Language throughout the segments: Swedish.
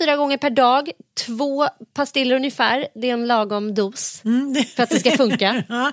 fyra gånger per dag, två pastiller ungefär. Det är en lagom dos för att det ska funka. Ja.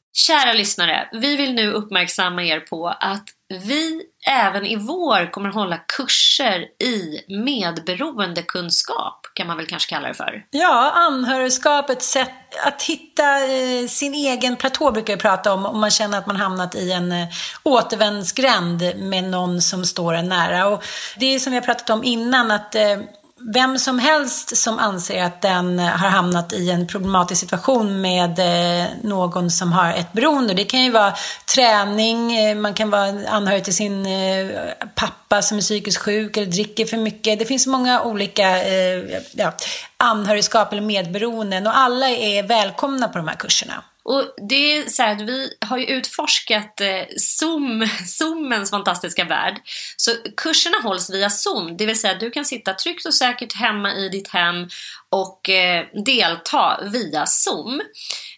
Kära lyssnare, vi vill nu uppmärksamma er på att vi även i vår kommer hålla kurser i medberoendekunskap kan man väl kanske kalla det för. Ja, anhörigskap, ett sätt att hitta eh, sin egen platå brukar vi prata om. Om man känner att man hamnat i en eh, återvändsgränd med någon som står en nära. Och det är som vi har pratat om innan att eh, vem som helst som anser att den har hamnat i en problematisk situation med eh, någon som har ett beroende. Det kan ju vara träning, eh, man kan vara anhörig till sin eh, pappa som är psykiskt sjuk eller dricker för mycket. Det finns många olika ja, anhörigskap eller medberoenden och alla är välkomna på de här kurserna. Och det är så här att vi har ju utforskat eh, Zoom, Zoomens fantastiska värld. Så kurserna hålls via Zoom, det vill säga att du kan sitta tryggt och säkert hemma i ditt hem och eh, delta via Zoom.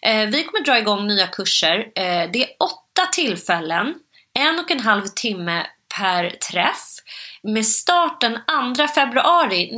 Eh, vi kommer dra igång nya kurser. Eh, det är åtta tillfällen, en och en halv timme per träff. Med start den 2 februari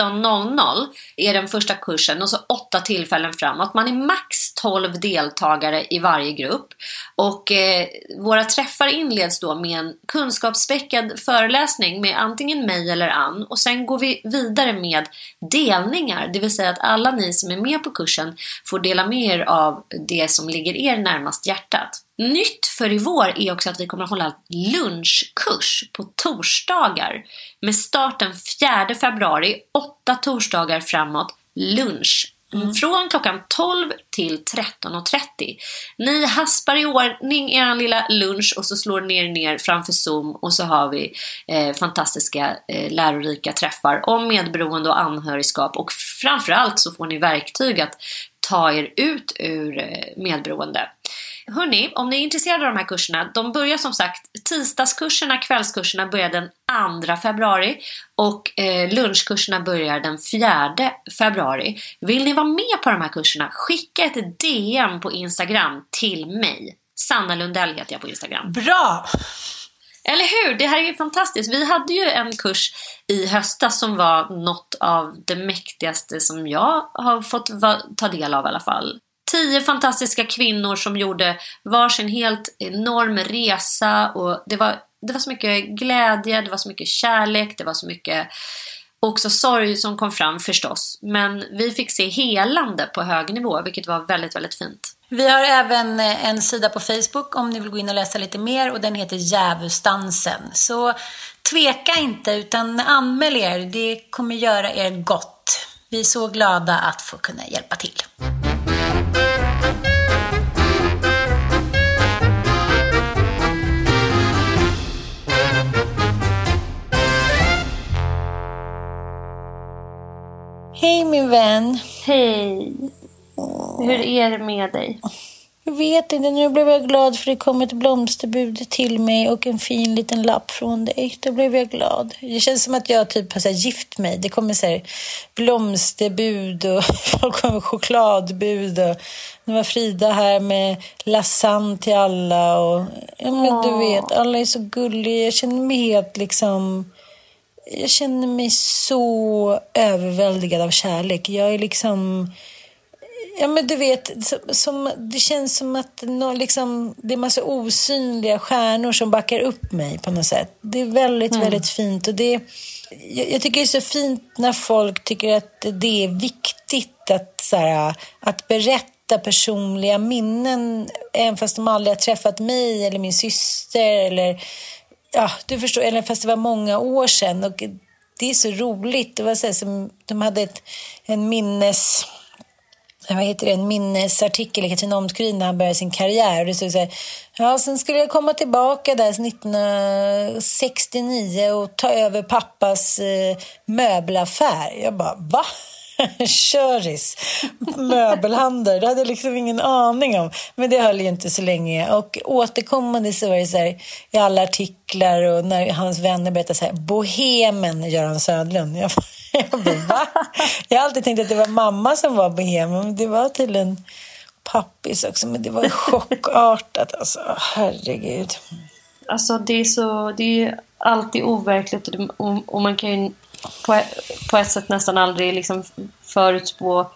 19.00 är den första kursen och så åtta tillfällen framåt. Man är max 12 deltagare i varje grupp. Och eh, våra träffar inleds då med en kunskapsspäckad föreläsning med antingen mig eller Ann och sen går vi vidare med delningar, det vill säga att alla ni som är med på kursen får dela med er av det som ligger er närmast hjärtat. Nytt för i vår är också att vi kommer att hålla lunchkurs på torsdagar med start den 4 februari, åtta torsdagar framåt, lunch. Mm. Från klockan 12 till 13.30. Ni haspar i ordning er lilla lunch och så slår ni er ner framför Zoom och så har vi eh, fantastiska eh, lärorika träffar om medberoende och anhörigskap och framförallt så får ni verktyg att ta er ut ur eh, medberoende. Hörni, om ni är intresserade av de här kurserna, de börjar som sagt, tisdagskurserna, kvällskurserna börjar den 2 februari och eh, lunchkurserna börjar den 4 februari. Vill ni vara med på de här kurserna, skicka ett DM på Instagram till mig. Sanna Lundell heter jag på Instagram. Bra! Eller hur? Det här är ju fantastiskt. Vi hade ju en kurs i höstas som var något av det mäktigaste som jag har fått ta del av i alla fall. Tio fantastiska kvinnor som gjorde varsin helt enorm resa och det var, det var så mycket glädje, det var så mycket kärlek, det var så mycket också sorg som kom fram förstås. Men vi fick se helande på hög nivå, vilket var väldigt, väldigt fint. Vi har även eh, en sida på Facebook om ni vill gå in och läsa lite mer och den heter Djävulsdansen. Så tveka inte utan anmäl er, det kommer göra er gott. Vi är så glada att få kunna hjälpa till. Hej min vän. Hej! Hur är det med dig? Jag vet inte, nu blev jag glad för det kom ett blomsterbud till mig och en fin liten lapp från dig. Då blev jag glad. Det känns som att jag typ har så här, gift mig. Det kommer så här, blomsterbud och folk kommer chokladbud. Och nu var Frida här med lasagne till alla. Och, ja, men du vet, alla är så gulliga. Jag känner mig helt liksom... Jag känner mig så överväldigad av kärlek. Jag är liksom... Ja, men du vet, som, det känns som att nå, liksom, det är massa osynliga stjärnor som backar upp mig på något sätt. Det är väldigt, väldigt fint. Och det, jag, jag tycker det är så fint när folk tycker att det är viktigt att, så här, att berätta personliga minnen, även fast de aldrig har träffat mig eller min syster eller ja, du förstår, eller fast det var många år sedan. Och det är så roligt. Det var så här, som, de hade ett, en minnes vad heter det, en minnesartikel i Katrin Omskrin när han började sin karriär. Och det stod så här, ja, sen skulle jag komma tillbaka där 1969 och ta över pappas eh, möbelaffär. Jag bara, va? Köris, möbelhandel, det hade jag liksom ingen aning om. Men det höll ju inte så länge. Och återkommande så var det så här, i alla artiklar och när hans vänner berättade så här, bohemen Göran Södlund. Jag, jag bara, va? Jag har alltid tänkt att det var mamma som var bohemen, men det var tydligen pappis också. Men det var chockartat alltså, herregud. Alltså det är så, det är alltid overkligt och, det, och, och man kan ju på, på ett sätt nästan aldrig liksom förutspå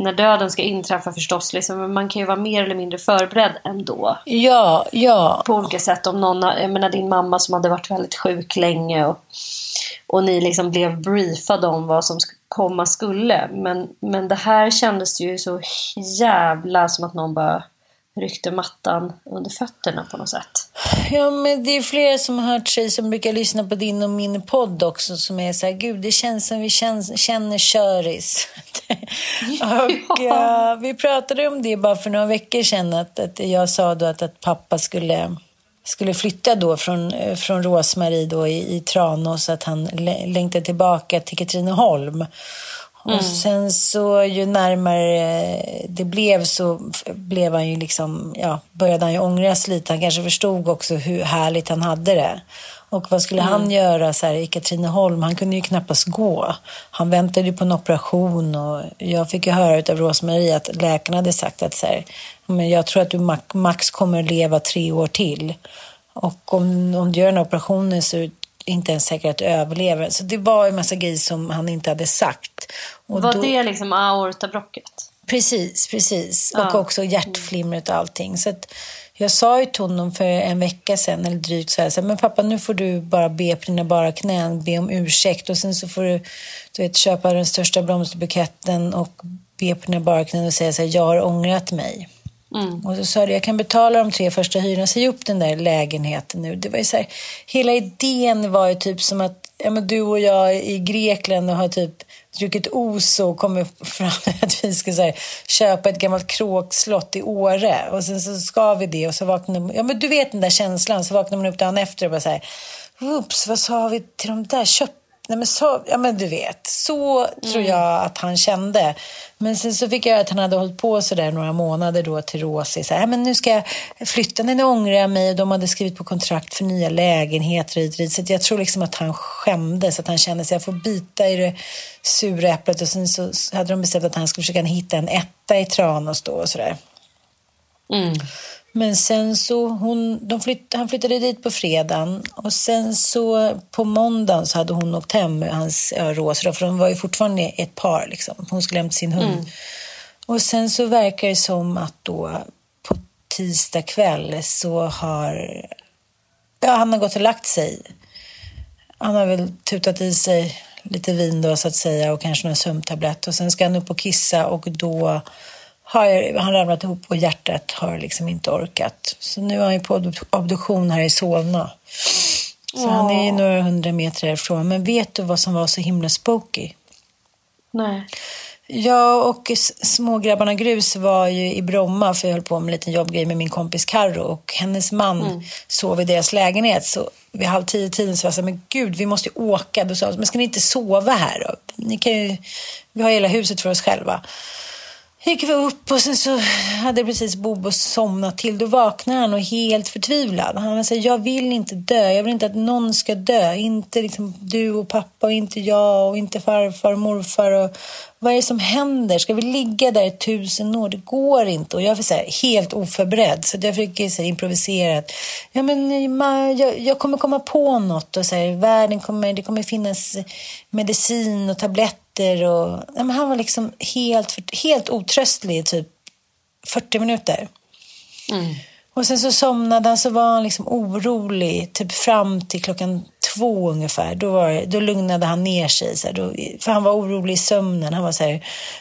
när döden ska inträffa förstås. Liksom, men man kan ju vara mer eller mindre förberedd ändå. Ja, ja. På olika sätt. Om någon, jag menar din mamma som hade varit väldigt sjuk länge och, och ni liksom blev briefade om vad som komma skulle. Men, men det här kändes ju så jävla som att någon bara ryckte mattan under fötterna på något sätt. Ja, men det är flera som har hört sig som brukar lyssna på din och min podd också som är så här, gud det känns som vi känns, känner köris. och ja, vi pratade om det bara för några veckor sedan att, att jag sa då att, att pappa skulle skulle flytta då från, från Rosmarie då i, i Tranås att han lä- längtade tillbaka till Katrineholm. Och sen så ju närmare eh, det blev så blev han ju liksom, ja, började han ju ångras lite. Han kanske förstod också hur härligt han hade det. Och vad skulle han göra så här i Katrineholm? Han kunde ju knappast gå. Han väntade ju på en operation och jag fick ju höra av Rosmarie att läkarna hade sagt att så här, men jag tror att du max, kommer leva tre år till. Och om, om du gör den här operationen så inte ens säkert att du överlever. Så det var en massa grejer som han inte hade sagt. Och Var då- det liksom aortabrocket? Precis, precis. Ja. Och också hjärtflimret och allting. Så jag sa ju till honom för en vecka sedan, eller drygt så här, så här, men pappa nu får du bara be på dina bara knän, be om ursäkt och sen så får du, du vet, köpa den största blomsterbuketten och be på dina bara knän och säga så här, jag har ångrat mig. Mm. Och så sa du, jag kan betala de tre första hyrorna, säg upp den där lägenheten nu. Det var ju så här, hela idén var ju typ som att ja, men du och jag är i Grekland och har typ druckit os och kommit fram att vi ska så här, köpa ett gammalt kråkslott i Åre. Och sen så ska vi det och så vaknar man, ja men du vet den där känslan, så vaknar man upp dagen efter och bara så här, oops, vad sa vi till de där? Köp Nej, men så, ja, men du vet, så tror jag att han kände. Men sen så fick jag höra att han hade hållit på så där några månader då till Rosie. Så här, men nu ska jag flytta, nu ångrar jag mig. Och de hade skrivit på kontrakt för nya lägenheter. hit och dit. Så jag tror liksom att han skämdes, att han kände sig jag får bita i det sura äpplet. Och sen så hade de bestämt att han skulle försöka hitta en etta i Tranås då och sådär. Men sen så, hon, de flytt, han flyttade dit på fredagen och sen så på måndagen så hade hon åkt hem med hans ja, Rosa för de var ju fortfarande ett par liksom. Hon skulle hämta sin hund. Och sen så verkar det som att då på tisdag kväll så har, ja han har gått och lagt sig. Han har väl tutat i sig lite vin då så att säga och kanske någon sömntablett och sen ska han upp och kissa och då har han ramlat ihop och hjärtat har liksom inte orkat. Så nu är han ju på obduktion här i Solna. Så han är ju några hundra meter härifrån. Men vet du vad som var så himla spooky? Nej. Jag och smågrabbarna Grus var ju i Bromma för jag höll på med en liten jobbgrej med min kompis Karro och hennes man sov i deras lägenhet. Så vid halv tio tiden så var jag så här, men gud vi måste ju åka. Då sa de, men ska ni inte sova här då? Ni kan ju, vi har hela huset för oss själva gick vi upp och sen så hade precis Bobo somnat till. Då vaknade han och helt förtvivlad. Han sa, jag vill inte dö. Jag vill inte att någon ska dö. Inte liksom du och pappa och inte jag och inte farfar och morfar. Och vad är det som händer? Ska vi ligga där i tusen år? Det går inte. Och jag var så här, helt oförberedd. Så jag fick så här, improvisera. Ja, men, ma, jag, jag kommer komma på något. Och så här, världen kommer, det kommer finnas medicin och tabletter. Och, ja, han var liksom helt, helt otröstlig i typ 40 minuter. Och sen så somnade han så var han liksom orolig typ fram till klockan två ungefär. Då, var, då lugnade han ner sig. Så här, då, för han var orolig i sömnen. Han var så här,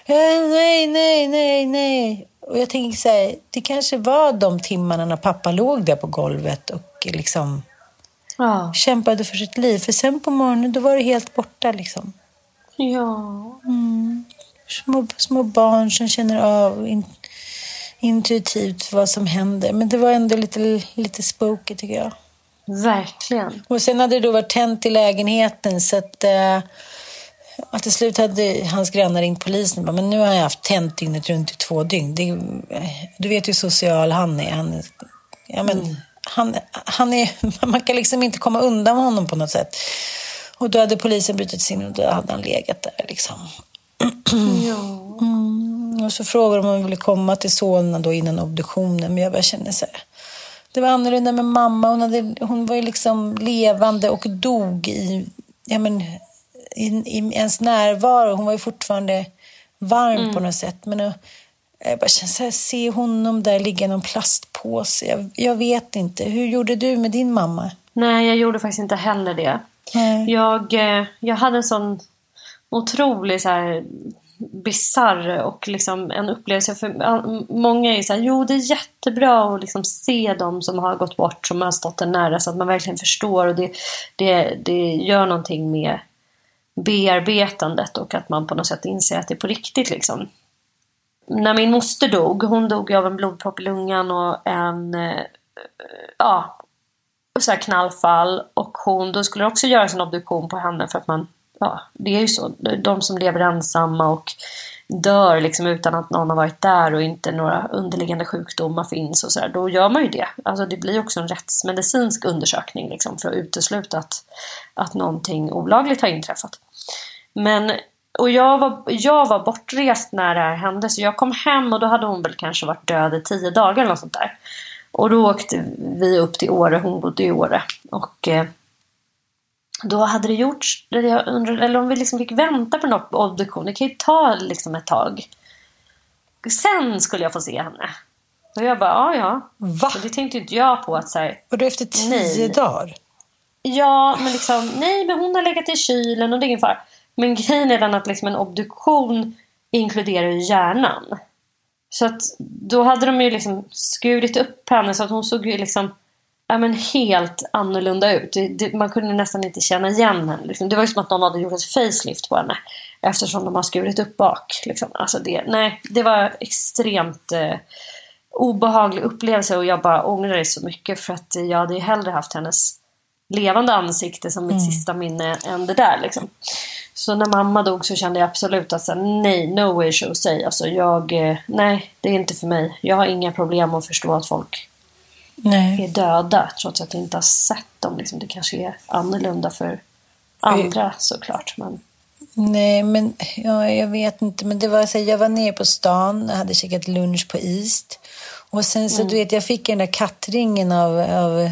"Eh, nej, nej, nej, nej. Och jag tänker så här, det kanske var de timmarna när pappa låg där på golvet och liksom Ja. kämpade för sitt liv. För sen på morgonen då var det helt borta liksom. Ja. Små, små barn som känner av in, intuitivt vad som händer. Men det var ändå lite, lite spooky tycker jag. Verkligen. Och sen hade det då varit tänt i lägenheten så att, eh, att till slut hade hans grannar ringt polisen. och Men nu har jag haft tänt dygnet runt i två dygn. Det, du vet hur social han är. Han, ja, men, han, han är man kan liksom inte komma undan honom på något sätt. Och då hade polisen brutit sig in och då hade han legat där liksom. Mm, och så frågade de om han ville komma till Solna då innan obduktionen. Men jag bara kände så här. Det var annorlunda med mamma. Hon, hade, hon var ju liksom levande och dog i, ja men, i, i ens närvaro. Hon var ju fortfarande varm på något sätt. Men uh, jag bara kände så här, se honom där ligga i någon plastpåse. Jag, jag vet inte. Hur gjorde du med din mamma? Nej, jag gjorde faktiskt inte heller det. Jag, eh, jag hade en sån otrolig så här bizarr och liksom en upplevelse. För många är så här, jo det är jättebra att liksom se dem som har gått bort, som har stått en nära så att man verkligen förstår och det, det, det gör någonting med bearbetandet och att man på något sätt inser att det är på riktigt liksom. När min moster dog, hon dog av en blodpropp i lungan och en eh, ja, så här knallfall och hon, då skulle det också göras en obduktion på henne för att man, ja, det är ju så, de som lever ensamma och dör liksom utan att någon har varit där och inte några underliggande sjukdomar finns och sådär, då gör man ju det. Alltså det blir också en rättsmedicinsk undersökning liksom för att utesluta att, att någonting olagligt har inträffat. Men, och jag var, jag var bortrest när det här hände så jag kom hem och då hade hon väl kanske varit död i tio dagar eller något sånt där. Och då åkte vi upp till Åre, hon bodde i Åre. Och eh, då hade det gjorts, jag undrar, eller om vi liksom fick vänta på ob- obduktion, det kan ju ta liksom ett tag. sen skulle jag få se henne. Och jag bara, ja ja. Va? Och det tänkte inte jag på att så här, Och då efter tio Nej. dagar? Ja, men liksom, nej men hon har legat i kylen och det är ingen fara. Men grejen är den att liksom en obduktion inkluderar ju hjärnan. Så att då hade de ju liksom skurit upp henne så att hon såg ju liksom ja, men helt annorlunda ut. Det, det, man kunde nästan inte känna igen henne. Liksom. Det var ju som att någon hade gjort ett facelift på henne. Eftersom de har skurit upp bak. Liksom. Alltså det, nej, det var extremt eh, obehaglig upplevelse och jag bara ångrar det så mycket för att jag hade ju hellre haft hennes levande ansikte som mitt sista minne än det där. Liksom. Så när mamma dog så kände jag absolut att så, nej, no way Jose. Alltså jag, eh, nej, det är inte för mig. Jag har inga problem att förstå att folk Nej. är döda trots att jag inte har sett dem. Liksom. Det kanske är annorlunda för andra såklart. Men... Nej, men ja, jag vet inte. Men det var så jag var nere på stan och hade käkat lunch på East. Och sen så, du vet, jag fick den där kattringen av, av,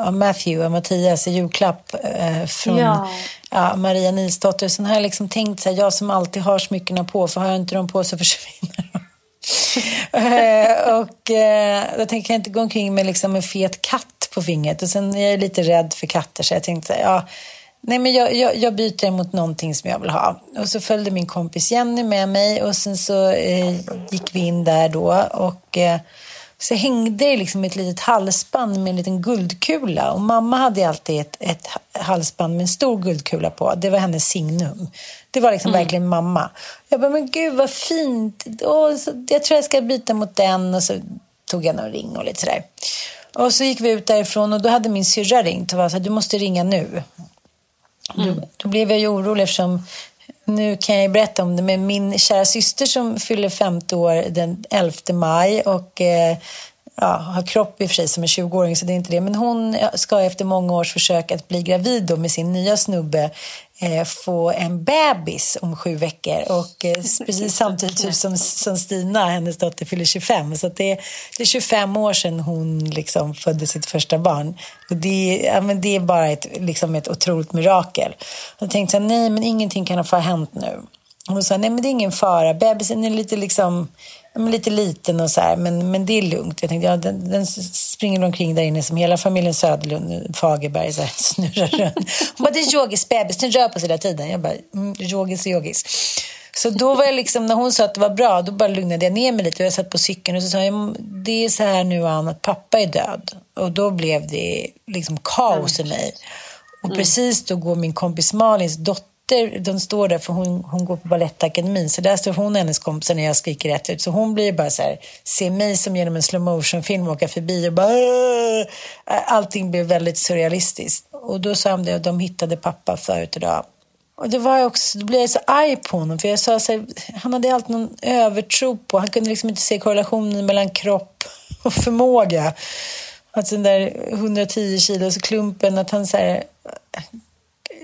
av, Matthew, av Mattias i julklapp eh, från Ja. ja, Maria Nilsdotter. Sen har jag liksom tänkt så här, jag som alltid har smyckena på, för har jag inte dem på så försvinner de. Eh, och eh, då tänker jag inte gå omkring med liksom en fet katt på fingret. Och sen är jag lite rädd för katter så jag tänkte så här, ja, nej men jag, jag, jag byter mot någonting som jag vill ha. Och så följde min kompis Jenny med mig och sen så eh, gick vi in där då och eh, så hängde det liksom ett litet halsband med en liten guldkula. Och mamma hade alltid ett, ett halsband med en stor guldkula på. Det var hennes signum. Det var liksom verkligen mamma. Jag bara, men gud vad fint. Åh, så, jag tror jag ska byta mot den. Och så tog jag någon ring och lite sådär. Och så gick vi ut därifrån och då hade min syrra ringt och var så här, du måste ringa nu. Då, då blev jag ju orolig eftersom nu kan jag berätta om det men min kära syster som fyller 50 år den 11 maj och eh, ja, har kropp i och för sig som en 20-åring så det är inte det. Men hon ska efter många års försök att bli gravid då med sin nya snubbe få en bebis om sju veckor och eh, precis samtidigt som, som Stina, hennes dotter, fyller 25. Så det, det är 25 år sedan hon liksom födde sitt första barn. Och det, är- ja, men det är bara ett, liksom ett otroligt mirakel. Jag tänkte nej men ingenting kan ha hänt nu. Hon sa, nej men det är ingen fara, bebisen är lite liksom lite liten och så här, men, men det är lugnt. Jag tänkte, ja, den, den springer omkring där inne som hela familjen Söderlund, Fagerberg, så här, snurrar runt. Hon bara, det är yogis bebis, den rör på sig hela tiden. Jag bara, mm, yogis och yogis. Så då var jag liksom, när hon sa att det var bra, då bara lugnade jag ner mig lite. Och jag satt på cykeln och så sa jag, det är så här nu Ann, att pappa är död. Och då blev det liksom kaos i mig. Och precis då går min kompis Malins dotter, de står där för hon, hon går på Balettakademin, så där står hon och hennes kompisar när jag skriker rätt ut. Så hon blir bara så här, ser mig som genom en slow motion film åka förbi och bara "Åh!" Allting blev väldigt surrealistiskt. Och då sa de det, de hittade pappa förut idag. Och det var jag också, då blev jag så arg på honom för jag sa så här, han hade alltid någon övertro på, han kunde liksom inte se korrelationen mellan kropp och förmåga. Alltså den där 110 kilos klumpen, att han så här,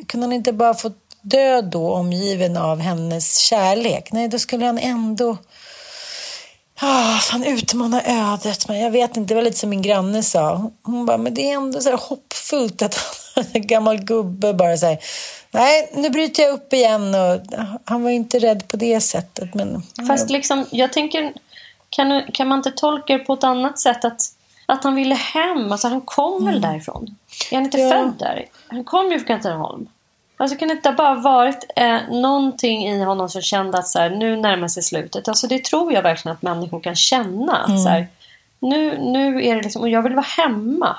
kunde han inte bara fått dö då omgiven av hennes kärlek? Nej, då skulle han ändå Ah, fan utmana ödet. Men jag vet inte, det var lite som min granne sa. Hon bara, men det är ändå så hoppfullt att han, en gammal gubbe bara säger nej, nu bryter jag upp igen. Och han var ju inte rädd på det sättet. Men, Fast liksom, jag tänker, kan, kan man inte tolka det på ett annat sätt? Att, att han ville hem, alltså han kom väl därifrån? Är han inte Ja. född där? Han kom ju från Katrineholm. Alltså kan det bara varit eh, någonting i honom som kände att så här, nu närmar sig slutet. Alltså det tror jag verkligen att människor kan känna. Att, så här, nu, nu är det liksom, och jag vill vara hemma.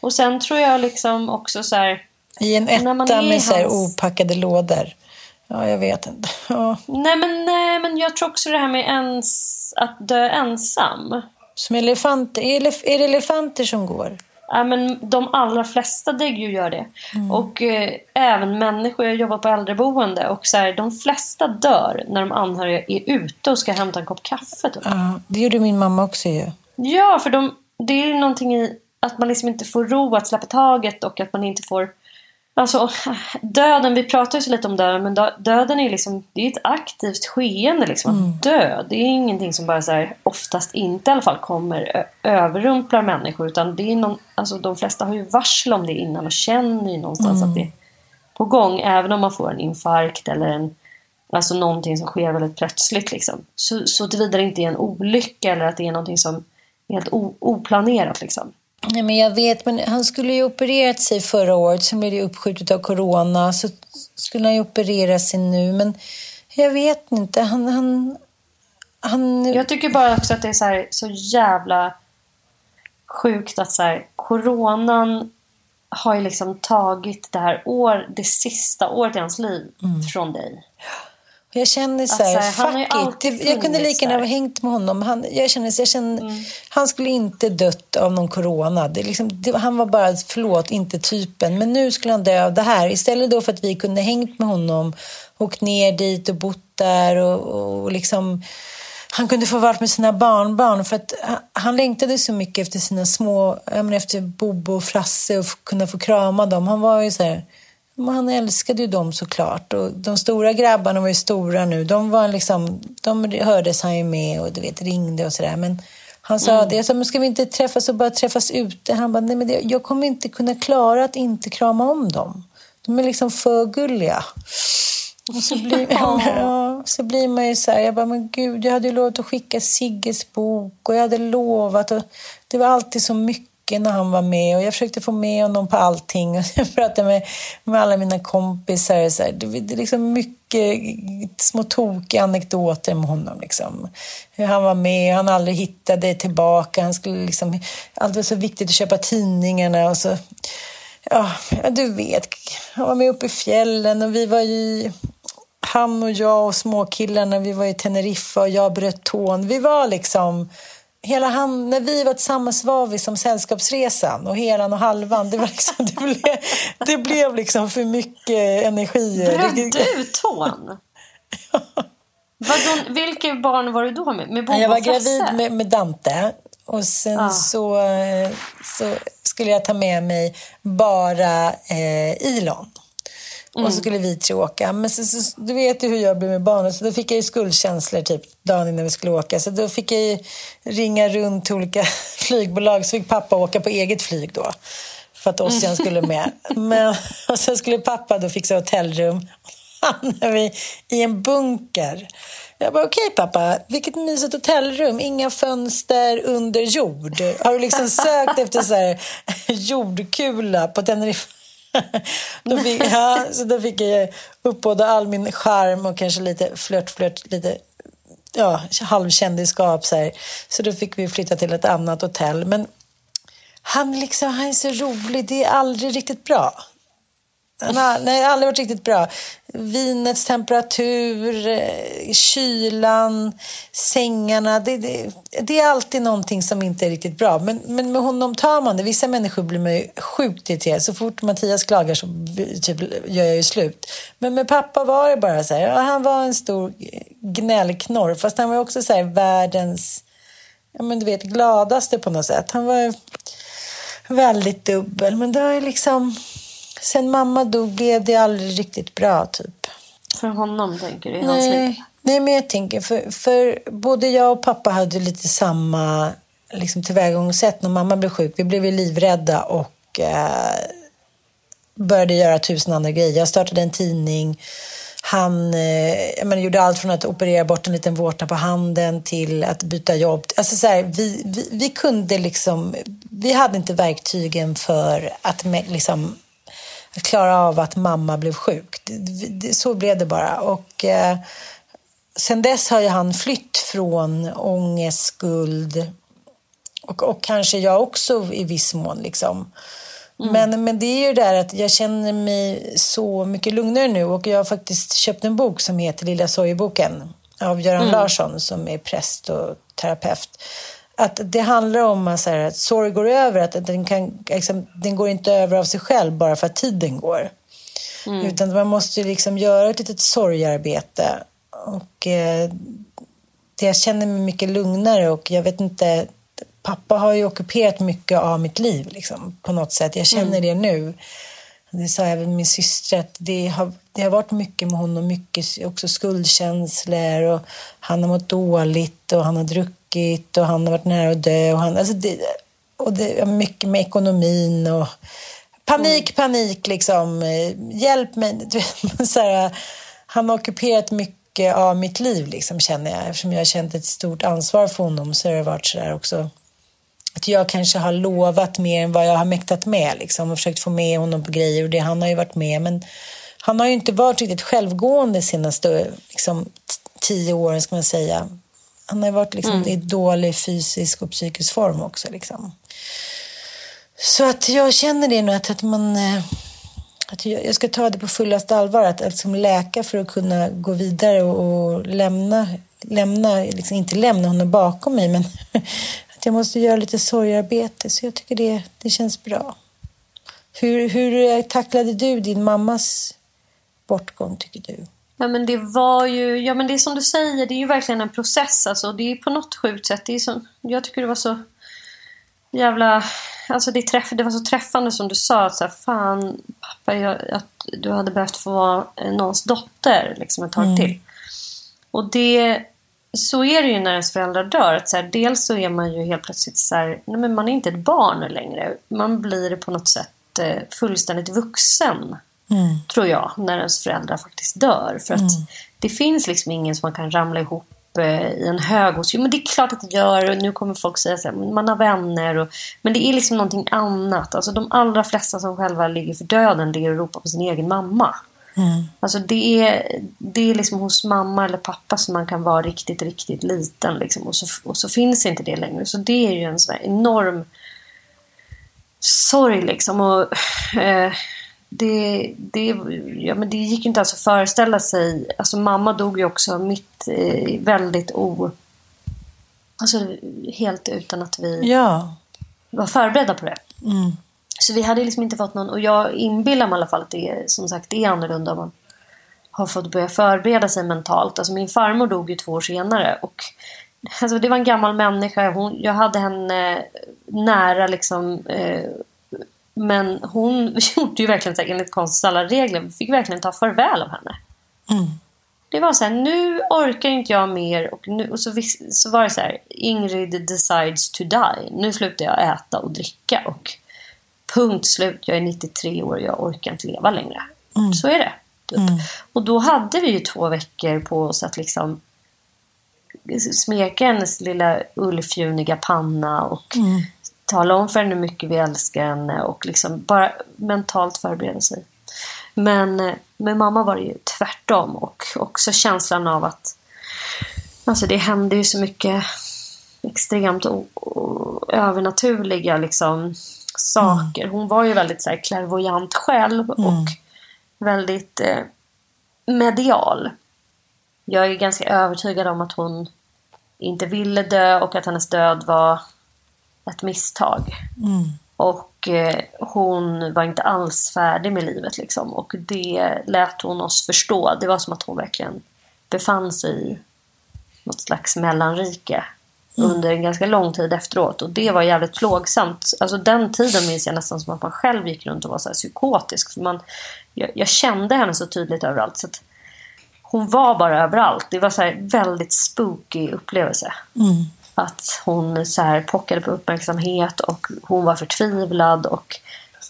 Och sen tror jag liksom också så här, I en etta med så här hans- opackade lådor. Ja, jag vet inte. Ja. nej men, nej men jag tror också det här med ens, att dö ensam. Som elefanter. Är, elef- är det elefanter som går? Ja, men de allra flesta däggdjur gör det. Och eh, även människor. Jag jobbar på äldreboende. Och så här, de flesta dör när de anhöriga är ute och ska hämta en kopp kaffe. Typ. Ja, det gjorde min mamma också ju. Ja, för de, det är någonting i att man liksom inte får ro att släppa taget och att man inte får... Alltså döden, vi pratar ju så lite om döden men dö- döden är liksom, det är ett aktivt skeende liksom. Att dö, det är ingenting som bara så här, oftast inte i alla fall kommer överrumplar människor utan det är någon, alltså de flesta har ju varsel om det innan och känner ju någonstans att det är på gång även om man får en infarkt eller en Alltså någonting som sker väldigt plötsligt liksom. Så, så tillvida det inte är en olycka eller att det är någonting som är helt oplanerat liksom. Nej, men jag vet, men han skulle ju opererat sig förra året, sen blev det uppskjutet av corona, så skulle han ju operera sig nu, men jag vet inte, han... han, han... Jag tycker bara också att det är så, här, så jävla sjukt att så här, coronan har ju liksom tagit det här år, det sista året i hans liv Mm. från dig. Jag känner så här, Alltså, fuck it. Jag kunde lika gärna ha hängt med honom. Han, jag känner, jag känner, Han skulle inte dött av någon corona. Det liksom, det, han var bara, förlåt, inte typen. Men nu skulle han dö av det här. Istället då för att vi kunde hängt med honom, åkt ner dit och bott där och, och liksom... Han kunde få vara med sina barnbarn för att han, längtade så mycket efter sina små, jag menar, efter Bobo och Frasse och kunna få krama dem. Han var ju så här, han älskade ju dem såklart. Och de stora grabbarna var ju stora nu. De var liksom, de hördes han ju med och du vet, ringde och sådär. Men han sa det, jag sa, men ska vi inte träffas och bara träffas ute? Han bara, nej men det, jag kommer inte kunna klara att inte krama om dem. De är liksom för gulliga. Och så blir, ja, så blir man ju så här, jag bara, men gud, jag hade ju lovat att skicka Sigges bok och jag hade lovat och det var alltid så mycket när han var med och jag försökte få med honom på allting och jag pratade med, med alla mina kompisar så här, det, är liksom mycket små tokiga anekdoter med honom liksom. Hur han var med, han aldrig hittade tillbaka, han skulle liksom, allt var så viktigt att köpa tidningarna och så Ja, ja, du vet. Han var med uppe i fjällen och vi var i... Han och jag och småkillarna, vi var i Teneriffa och jag bröt tån. Vi var liksom... Hela han, när vi var tillsammans var vi som Sällskapsresan och helan och halvan. Det, var liksom, det, blev, det blev liksom för mycket energi. Bröt du tån? Vadå, vilka barn var du då med? Med Bobo Jag var gravid med, med Dante och sen Ah. så, eh, så skulle jag ta med mig bara eh, Ilon. Och så skulle vi tre åka. Men så, så, du vet ju hur jag blev med barnen, så då fick jag ju skuldkänslor typ dagen innan vi skulle åka. Så då fick jag ringa runt till olika flygbolag, så fick pappa åka på eget flyg då. För att Ossian skulle med. Men, och sen skulle pappa då fixa hotellrum. hamnade vi i en bunker. Jag bara, okej pappa, vilket mysigt hotellrum. Inga fönster under jord. Har du liksom sökt efter så här jordkula på Teneriffa? Då fick, ja, så då fick jag uppbåda all min charm och kanske lite flört, flört, lite ja, halvkändisskap. Så, här. så då fick vi flytta till ett annat hotell. Men han, liksom, han är så rolig, det är aldrig riktigt bra. Nej, det har aldrig varit riktigt bra. Vinets temperatur, eh, kylan, sängarna. Det, det, det är alltid någonting som inte är riktigt bra. Men, men med honom tar man det. Vissa människor blir man ju sjukt irriterad. Så fort Mattias klagar så typ, gör jag ju slut. Men med pappa var det bara så här. Ja, han var en stor gnällknorr. Fast han var också så här världens ja, men du vet, gladaste på något sätt. Han var väldigt dubbel. Men det var ju liksom... Sen mamma dog blev det aldrig riktigt bra, typ. För honom, tänker du? I hans liv? Nej, nej men jag tänker, för, för både jag och pappa hade lite samma liksom, tillvägagångssätt när mamma blev sjuk. Vi blev ju livrädda och eh, började göra tusen andra grejer. Jag startade en tidning. Han eh, menar, gjorde allt från att operera bort en liten vårta på handen till att byta jobb. Alltså, så här, vi, vi, vi kunde liksom... Vi hade inte verktygen för att liksom, att klara av att mamma blev sjuk. Så blev det bara. Och eh, sen dess har ju han flytt från ångest, skuld och, och kanske jag också i viss mån. Liksom. Men, men det är ju där att jag känner mig så mycket lugnare nu och jag har faktiskt köpt en bok som heter Lilla sorgeboken av Göran Larsson som är präst och terapeut. Att det handlar om att, så här, att sorg går över, att den, kan, liksom, den går inte över av sig själv bara för att tiden går. Utan man måste ju liksom göra ett litet sorgarbete. Och eh, det jag känner mig mycket lugnare och jag vet inte, pappa har ju ockuperat mycket av mitt liv liksom, på något sätt. Jag känner det nu. Det sa även min syster att det har, det har varit mycket med honom, mycket också skuldkänslor och han har mått dåligt och han har druckit och han har varit nära att dö och han, alltså det, och det är mycket med ekonomin och panik, panik liksom, hjälp mig. Så här, han har ockuperat mycket av mitt liv, liksom, känner jag. Eftersom jag har känt ett stort ansvar för honom så har det varit sådär också att jag kanske har lovat mer än vad jag har mäktat med liksom, och försökt få med honom på grejer och det han har ju varit med. Men han har ju inte varit riktigt självgående de senaste liksom, tio åren, ska man säga. Han har varit liksom, mm. i dålig fysisk och psykisk form också. Liksom. Så att jag känner det nu att, att man... Eh, att jag ska ta det på fullaste allvar, att liksom läka för att kunna gå vidare och, och lämna, lämna liksom inte lämna honom bakom mig, men att jag måste göra lite sorgarbete. Så jag tycker det, det känns bra. Hur, hur tacklade du din mammas bortgång, tycker du? Ja, men det var ju, ja men det är som du säger, det är ju verkligen en process. Alltså. Det är på något sjukt sätt. Det är som, jag tycker det var så jävla... Alltså det, träff, det var så träffande som du sa. Att så här, fan, pappa, jag, att du hade behövt få vara någons dotter liksom ett tag mm. till. Och det, så är det ju när ens föräldrar dör. Att så här, dels så är man ju helt plötsligt så här, nej men man är inte ett barn längre. Man blir på något sätt eh, fullständigt vuxen. Mm. Tror jag, när ens föräldrar faktiskt dör. För att mm. det finns liksom ingen som man kan ramla ihop eh, i en hög hos. Jo, men det är klart att det gör. Och nu kommer folk säga så här, man har vänner. Och, men det är liksom någonting annat. Alltså de allra flesta som själva ligger för döden ligger och ropar på sin egen mamma. Mm. Alltså det är, det är liksom hos mamma eller pappa som man kan vara riktigt, riktigt liten. Liksom, och, så, och så finns inte det längre. Så det är ju en sån enorm sorg liksom. Och, eh, det, det, ja, men det gick inte alls att föreställa sig. Alltså mamma dog ju också mitt eh, väldigt o... Alltså helt utan att vi ja. var förberedda på det. Mm. Så vi hade liksom inte fått någon... Och jag inbillar mig i alla fall att det som sagt det är annorlunda om man har fått börja förbereda sig mentalt. Alltså min farmor dog ju två år senare. Och Alltså det var en gammal människa. Hon, jag hade henne nära liksom, eh, men hon gjorde ju verkligen så här, enligt konstens alla regler. Vi fick verkligen ta farväl av henne. Mm. Det var så här, nu orkar inte jag mer. Och, nu, och så, så var det så här, Ingrid decides to die. Nu slutar jag äta och dricka. Och punkt slut. Jag är 93 år och jag orkar inte leva längre. Mm. Så är det. Typ. Mm. Och då hade vi ju två veckor på oss att liksom smeka hennes lilla ullfjuniga panna och mm tala om för henne hur mycket vi älskar henne och liksom bara mentalt förbereda sig. Men med mamma var det ju tvärtom och också känslan av att alltså det hände ju så mycket extremt övernaturliga liksom, saker. Mm. Hon var ju väldigt så här, klärvoajant själv mm. och väldigt eh, medial. Jag är ganska övertygad om att hon inte ville dö och att hennes död var ett misstag. Mm. Och eh, hon var inte alls färdig med livet liksom. Och det lät hon oss förstå. Det var som att hon verkligen befann sig i något slags mellanrike mm. under en ganska lång tid efteråt. Och det var jävligt plågsamt. Alltså den tiden minns jag nästan som att man själv gick runt och var så psykotisk. För man, jag, jag kände henne så tydligt överallt. Så hon var bara överallt. Det var så väldigt spooky upplevelse. Mm. Att hon så här pockade på uppmärksamhet och hon var förtvivlad. Och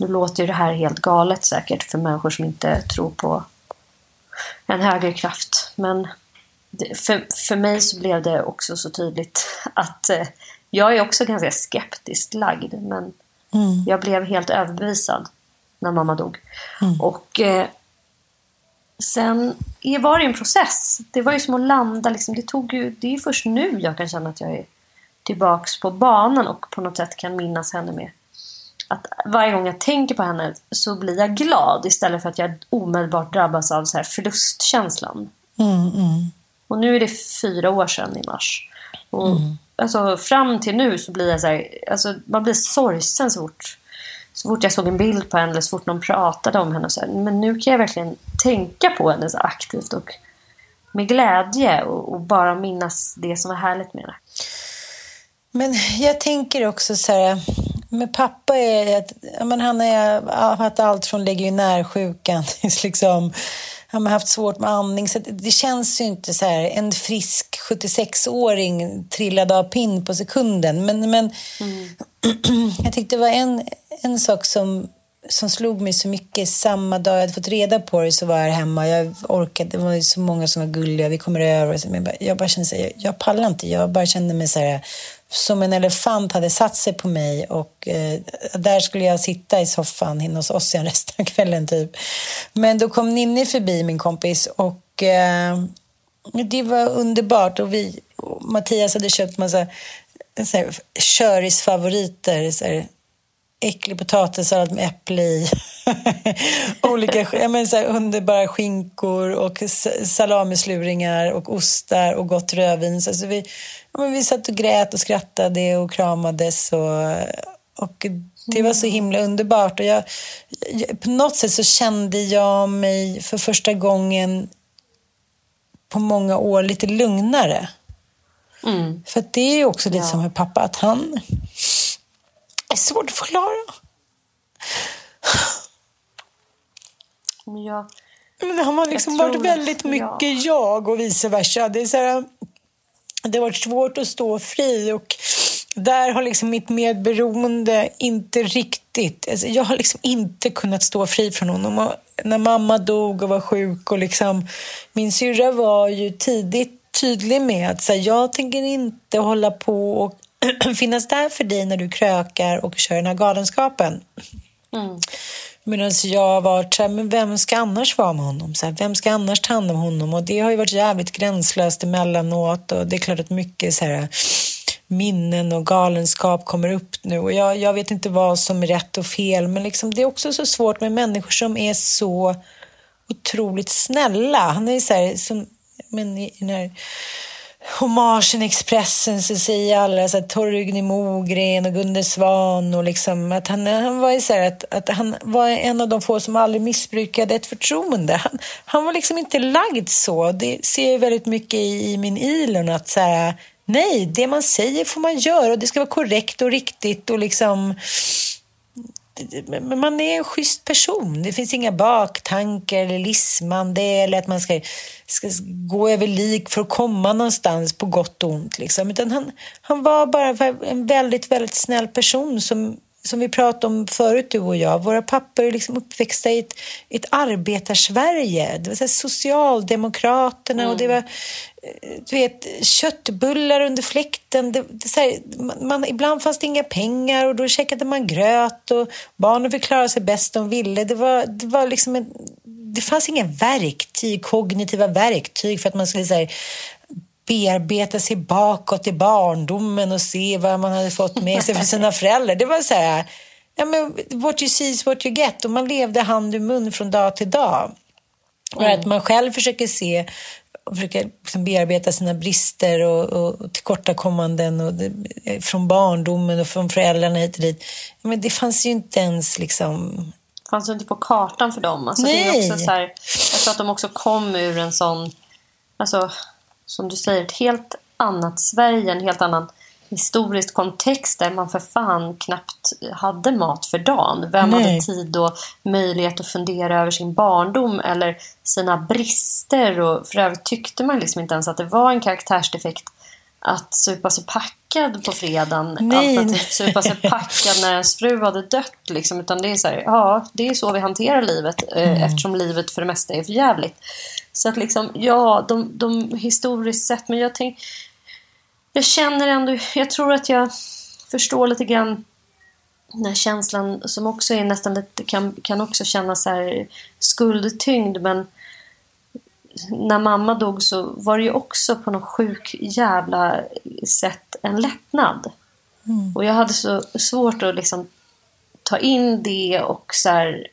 nu låter ju det här helt galet säkert för människor som inte tror på en högre kraft. Men för, för mig så blev det också så tydligt att eh, jag är också ganska skeptiskt lagd. Men mm. jag blev helt överbevisad när mamma dog. Mm. Och eh, sen var det en process. Det var ju som att landa. Liksom. Det, tog ju, det är först nu jag kan känna att jag är tillbaks på banan och på något sätt kan minnas henne med. Att varje gång jag tänker på henne så blir jag glad istället för att jag omedelbart drabbas av så här förlustkänslan. Mm, mm. Och nu är det fyra år sedan i mars. Och mm. alltså, fram till nu så blir jag så här, alltså, man blir sorgsen så fort, så fort jag såg en bild på henne eller så fort någon pratade om henne. Så här, men nu kan jag verkligen tänka på henne så aktivt och med glädje och, och bara minnas det som var härligt med henne. Men jag tänker också så här, med pappa är att men han har haft allt från legionärsjukan till liksom, han har haft svårt med andning. Så det känns ju inte så här, en frisk 76-åring trillade av pinn på sekunden. Men, men mm. jag tyckte det var en, en sak som som slog mig så mycket. Samma dag jag hade fått reda på det så var jag hemma. Jag orkade, det var så många som var gulliga. Vi kommer över. Jag bara, jag bara kände så här, jag, jag pallar inte. Jag bara kände mig så här, som en elefant hade satt sig på mig och eh, där skulle jag sitta i soffan inne hos oss resten av kvällen typ. Men då kom Ninni förbi, min kompis, och eh, det var underbart. Och vi, och Mattias hade köpt massa eh, så här, körisfavoriter, så här, äcklig potatissallad med äpple i. Olika ja, men så här, underbara skinkor och salamisluringar och ostar och gott rödvin. Så alltså, vi, men vi satt och grät och skrattade och kramades. Och, och det var så himla underbart. Och jag, jag, på något sätt så kände jag mig för första gången på många år lite lugnare. Mm. För det är också lite ja. som med pappa, att han är svårt att förklara. Ja. Men han har liksom varit väldigt mycket ja. jag och vice versa. Det, är så här, det har varit svårt att stå fri och där har liksom mitt medberoende inte riktigt... Alltså jag har liksom inte kunnat stå fri från honom. Och när mamma dog och var sjuk och liksom... Min syrra var ju tidigt tydlig med att så här, jag tänker inte hålla på och finnas där för dig när du krökar och kör den här galenskapen. Mm. Medan jag har varit så här, men vem ska annars vara med honom? Så här, vem ska annars ta hand om honom? Och det har ju varit jävligt gränslöst emellanåt och det är klart att mycket så här, minnen och galenskap kommer upp nu och jag, jag vet inte vad som är rätt och fel men liksom, det är också så svårt med människor som är så otroligt snälla. Han är så här, som, men i den här hommagen Expressen Cecilia, alla så här, Torgny Mogren och Gunde Svan och liksom att han, han var så här, att, att han var en av de få som aldrig missbrukade ett förtroende. Han, han var liksom inte lagd så. Det ser jag väldigt mycket i, i min Elon att så här, nej, det man säger får man göra och det ska vara korrekt och riktigt och liksom man är en schysst person. Det finns inga baktankar eller lismande eller att man ska, ska gå över lik för att komma någonstans på gott och ont. Liksom. Utan han, han var bara en väldigt, väldigt snäll person som, som vi pratade om förut, du och jag. Våra pappor är liksom uppväxta i ett, ett arbetarsverige. Det var så Socialdemokraterna mm. och det var du vet, köttbullar under fläkten. Det, det, här, man, ibland fanns det inga pengar och då käkade man gröt och barnen fick klara sig bäst de ville. Det, var, det, var liksom en, det fanns inga verktyg, kognitiva verktyg för att man skulle här, bearbeta sig bakåt i barndomen och se vad man hade fått med sig från sina föräldrar. Det var så här, ja, men what you see is what you get och man levde hand i mun från dag till dag. Och mm. att man själv försöker se och försöka liksom bearbeta sina brister och, och tillkortakommanden och det, från barndomen och från föräldrarna hit och dit. Men det fanns ju inte ens liksom... Det fanns ju inte på kartan för dem. Alltså, Nej. Det är också så här, jag tror att de också kom ur en sån, alltså, som du säger, ett helt annat Sverige, en helt annan historisk kontext där man för fan knappt hade mat för dagen. Vem Nej. hade tid och möjlighet att fundera över sin barndom eller sina brister? Och för övrigt tyckte man liksom inte ens att det var en karaktärsdefekt att supa sig packad på fredagen. Nej. Alternativt supa sig packad när ens fru hade dött. Liksom. Utan det är så här, ja, det är så vi hanterar livet eh, mm. eftersom livet för det mesta är för jävligt. Så att liksom, ja, de, de historiskt sett, men jag tänker jag känner ändå, jag tror att jag förstår lite grann den här känslan som också är nästan lite, kan, kan också kännas så här skuldtyngd men när mamma dog så var det ju också på något sjuk jävla sätt en lättnad. Mm. Och jag hade så svårt att liksom ta in det och så här,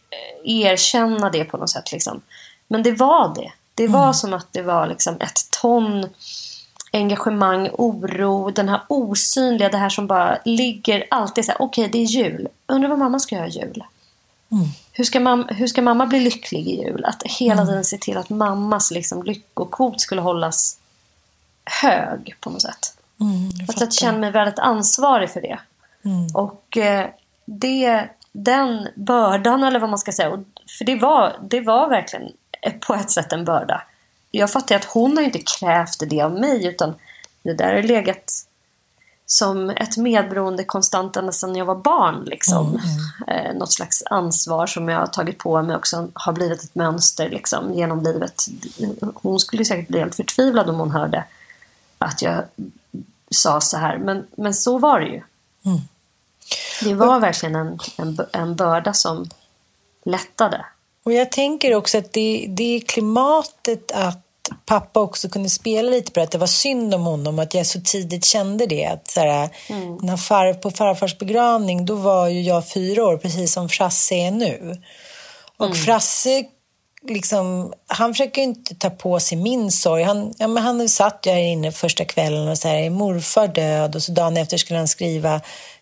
erkänna det på något sätt. Liksom. Men det var det. Det var mm. som att det var liksom ett ton engagemang, oro, den här osynliga, det här som bara ligger alltid så här, okej okay, det är jul, undrar vad mamma ska göra i jul. Mm. Hur, ska mamma, hur ska mamma bli lycklig i jul? Att hela mm. tiden se till att mammas liksom, lyckokvot skulle hållas hög på något sätt. Mm, jag, jag känner mig väldigt ansvarig för det. Mm. Och eh, det, den bördan eller vad man ska säga, för det var, det var verkligen på ett sätt en börda jag fattar att hon har inte krävt det av mig utan det där har legat som ett medberoende konstant ända sedan jag var barn. Liksom. Eh, något slags ansvar som jag har tagit på mig också har blivit ett mönster liksom, genom livet. Hon skulle säkert bli helt förtvivlad om hon hörde att jag sa så här. Men, men så var det ju. Det var verkligen en, en, en börda som lättade. Och jag tänker också att det, det är klimatet att pappa också kunde spela lite på det, att det var synd om honom, att jag så tidigt kände det. Att så här, när far, på farfars begravning, då var ju jag fyra år, precis som Frasse är nu. Och Frasse, liksom, han försöker ju inte ta på sig min sorg. Han, ja, men han satt ju här inne första kvällen och så här, är morfar död? Och så dagen efter skulle han skriva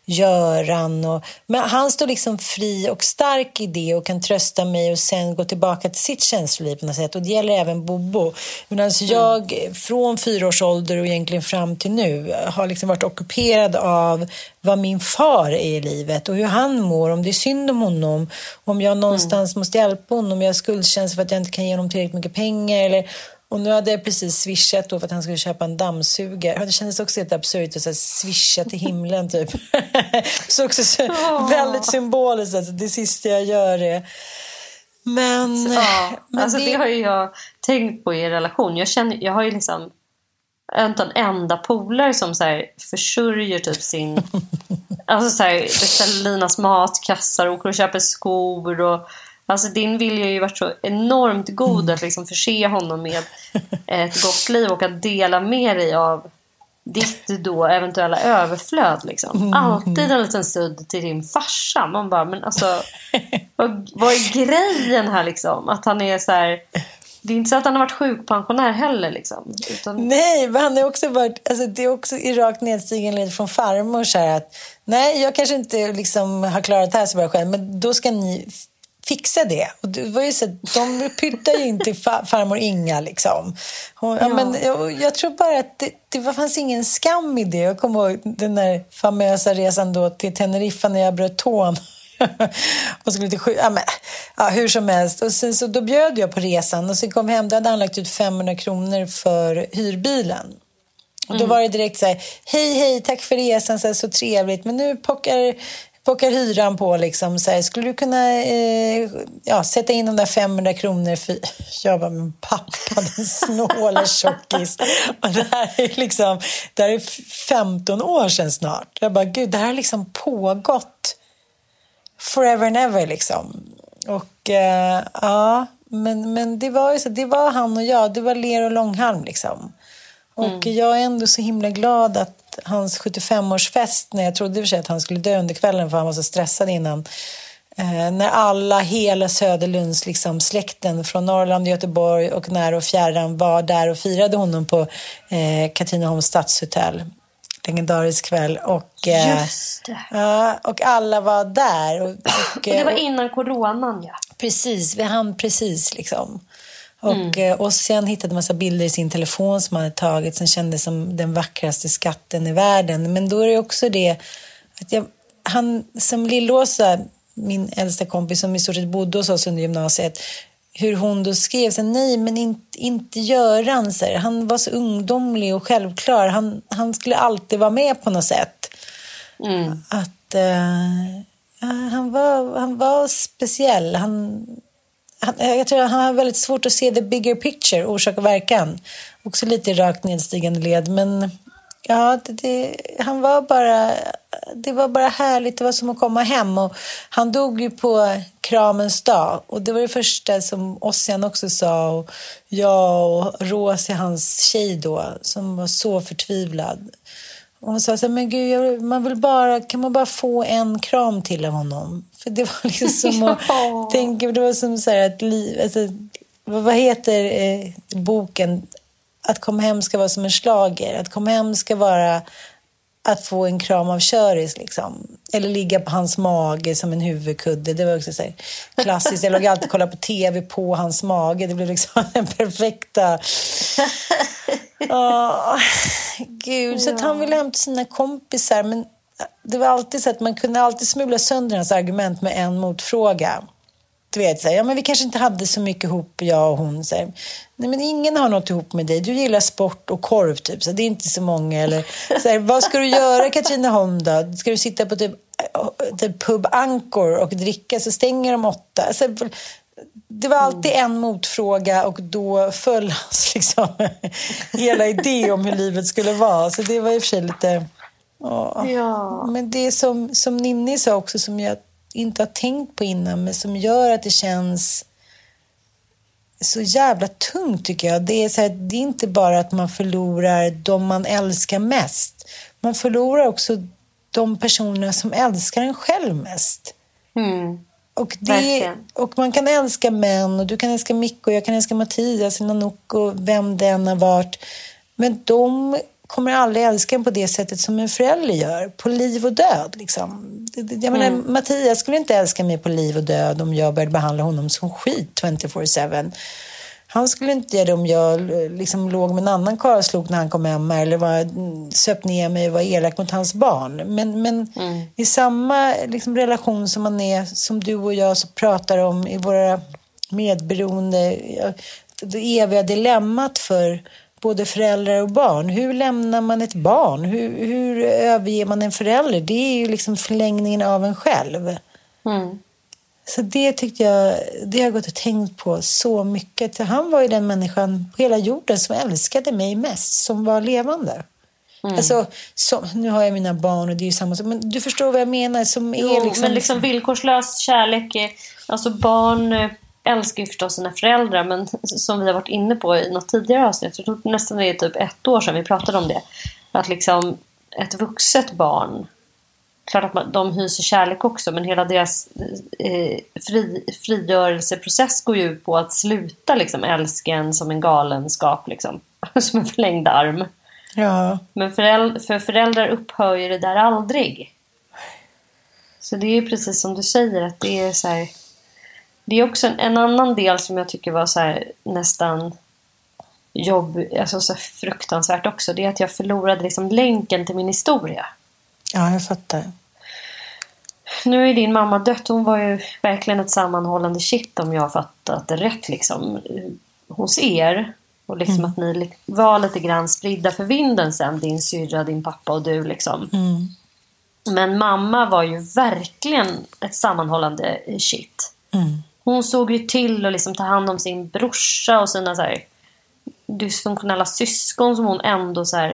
Göran. Och, men han står liksom fri och stark i det och kan trösta mig och sen gå tillbaka till sitt känsloliv på något sätt. Och det gäller även Bobo. Men alltså jag från fyra års ålder och egentligen fram till nu har liksom varit ockuperad av vad min far är i livet och hur han mår, om det är synd om honom, om jag någonstans måste hjälpa honom, om jag har skuldkänsla för att jag inte kan ge honom tillräckligt mycket pengar eller och nu hade jag precis swishat då för att han skulle köpa en dammsugare. Det kändes också helt absurt att swisha till himlen typ. så också så, väldigt symboliskt att det sista jag gör är... Men... Ja, men alltså det... har ju jag tänkt på i en relation. Jag, känner, jag har ju liksom inte en enda polare som så här försörjer typ sin... alltså så här, beställer Linas matkassar, åker och köper skor och Alltså din vilja har ju varit så enormt god att liksom förse honom med ett gott liv och att dela med dig av ditt då eventuella överflöd. Liksom. Alltid en liten sudd till din farsa. Man bara, men alltså vad, vad är grejen här liksom? Att han är så här... Det är inte så att han har varit sjukpensionär heller. Liksom, utan... Nej, men han har också varit... Alltså, det är också i rakt nedstigande led från farmor. Så här, att, nej, jag kanske inte liksom, har klarat det här så bra själv, men då ska ni fixa det. Och det var ju så, de pyttade ju inte fa farmor Inga. Liksom. Hon, ja. men, jag, jag, tror bara att det, det fanns ingen skam i det. Jag kommer ihåg den där famösa resan då till Teneriffa när jag bröt tån. och skulle till ja, men, ja, hur som helst. Och sen, så då bjöd jag på resan och så kom hem. Då hade han lagt ut 500 kronor för hyrbilen. Och då var det direkt så här, hej hej, tack för resan, så, här, så trevligt. Men nu pockar pockar hyran på. Liksom, så här, skulle du kunna eh, ja, sätta in de där 500 kronor? För... Jag bara, men pappa, den snåla tjockis. Och det här är liksom, det här är 15 år sedan snart. Jag bara, gud, det här har liksom pågått forever and ever. Liksom. Och eh, ja, men, men det var ju så, det var han och jag, det var ler och långhalm liksom. Och mm. jag är ändå så himla glad att hans 75-årsfest när jag trodde för att han skulle dö under kvällen för han var så stressad innan. Eh, när alla, hela Söderlunds liksom, släkten från Norrland, Göteborg och nära och fjärran var där och firade honom på eh, Katrineholms stadshotell. Legendarisk kväll. Och, eh. Ja, och alla var där. Och, och, det var innan coronan, ja. Precis, vi hann precis liksom. Och mm. eh, Ossian hittade massa bilder i sin telefon som han hade tagit som kändes som den vackraste skatten i världen. Men då är det också det att jag, han som Lillåsa, min äldsta kompis som i stort sett bodde hos oss under gymnasiet, hur hon då skrev så nej men inte, inte Göran, så han var så ungdomlig och självklar, han, han skulle alltid vara med på något sätt. Mm. Att uh, han, var, han var speciell, han Eh, jag tror att han har väldigt svårt att se the bigger picture, orsak och verkan. Också lite rakt nedstigande led, men ja, det, det, han var bara, det var bara härligt. Det var som att komma hem. Och han dog ju på kramens dag och det var det första som Ossian också sa och jag och Rosie, hans tjej då, som var så förtvivlad. Och hon sa så här, men gud, man vill bara, kan man bara få en kram till av honom? För det var liksom som att ja. tänka, det var som så här att liv, alltså, vad heter eh, boken? Att komma hem ska vara som en slager. Att komma hem ska vara att få en kram av Köris liksom. Eller ligga på hans mage som en huvudkudde. Det var också så klassiskt. Jag låg alltid och kollade på tv på hans mage. Det blev liksom den perfekta... Oh, gud, så att han ville hem till sina kompisar. Men det var alltid så att man kunde alltid smula sönder hans argument med en motfråga. du vet, så här, ja, men vi kanske inte hade så mycket ihop, jag och hon. Så här. Nej, men ingen har något ihop med dig. Du gillar sport och korv, typ. Så det är inte så många. Eller, så här, vad ska du göra, i Katrineholm, då? Ska du sitta på typ, eh, typ pub Ankor och dricka, så stänger de åtta. Alltså, det var alltid en motfråga och då föll hans liksom, hela idé om hur livet skulle vara. Så det var i och för sig lite... Åh. Ja. Men det som, som Ninni sa också, som jag inte har tänkt på innan, men som gör att det känns så jävla tungt tycker jag. Det är, så här, det är inte bara att man förlorar de man älskar mest. Man förlorar också de personer som älskar en själv mest. Mm. Och, det, och man kan älska män och du kan älska Micke och jag kan älska Mattias, Nanook och vem det än har varit. Men de kommer aldrig älska en på det sättet som en förälder gör, på liv och död. Liksom. Jag menar, Mattias skulle inte älska mig på liv och död om jag började behandla honom som skit 24-7. Han skulle inte göra det om jag liksom, låg med en annan karlslok när han kom hem eller var, mm, söp ner mig och var elak mot hans barn. Men, men i samma liksom, relation som man är, som du och jag så pratar om i våra medberoende, det eviga dilemmat för både föräldrar och barn. Hur lämnar man ett barn? Hur, hur överger man en förälder? Det är ju liksom förlängningen av en själv. Så det tyckte jag, det har jag gått och tänkt på så mycket. Han var ju den människan på hela jorden som älskade mig mest, som var levande. Alltså, så, nu har jag mina barn och det är ju samma sak. Men du förstår vad jag menar? Som är Jo, liksom, men liksom villkorslös kärlek. är- Alltså barn eh, älskar ju förstås sina föräldrar men som vi har varit inne på i något tidigare avsnitt, jag tror nästan det är typ ett år sedan vi pratade om det. Att liksom ett vuxet barn, klart att man, de hyser kärlek också men hela deras eh, fri, frigörelseprocess går ju ut på att sluta liksom älska en som en galenskap liksom. Som en förlängd arm. Ja, Men föräld- för föräldrar upphör ju det där aldrig. Så det är ju precis som du säger att det är så här. Det är också en, en annan del som jag tycker var så här nästan jobb, alltså så fruktansvärt också. Det är att jag förlorade liksom länken till min historia. Ja, jag fattar. Nu är din mamma dött. Hon var ju verkligen ett sammanhållande kitt om jag har fattat det rätt liksom hos er. Och liksom att ni var lite grann spridda för vinden sen, din syrra, din pappa och du liksom. Men mamma var ju verkligen ett sammanhållande shit. Hon såg ju till att liksom ta hand om sin brorsa och sina så här dysfunktionella syskon som hon ändå så här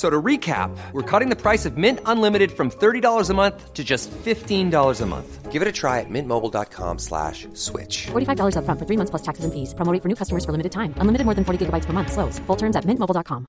F- So to recap, we're cutting the price of Mint Unlimited from $30 a month to just $15 a month. Give it a try at mintmobile.com slash switch. $45 upfront for three months plus taxes and fees. Promo rate for new customers for limited time. Unlimited more than 40 gigabytes per month. Slows. Full terms at mintmobile.com.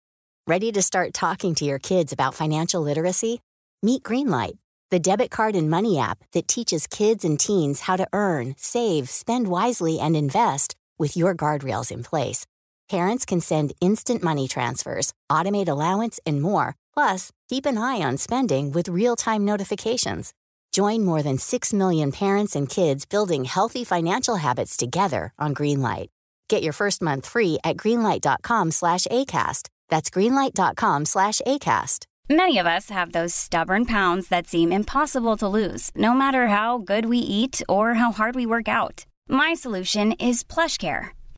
Ready to start talking to your kids about financial literacy? Meet Greenlight, the debit card and money app that teaches kids and teens how to earn, save, spend wisely, and invest with your guardrails in place. Parents can send instant money transfers, automate allowance, and more. Plus, keep an eye on spending with real time notifications. Join more than 6 million parents and kids building healthy financial habits together on Greenlight. Get your first month free at greenlight.com slash ACAST. That's greenlight.com slash ACAST. Many of us have those stubborn pounds that seem impossible to lose, no matter how good we eat or how hard we work out. My solution is PlushCare.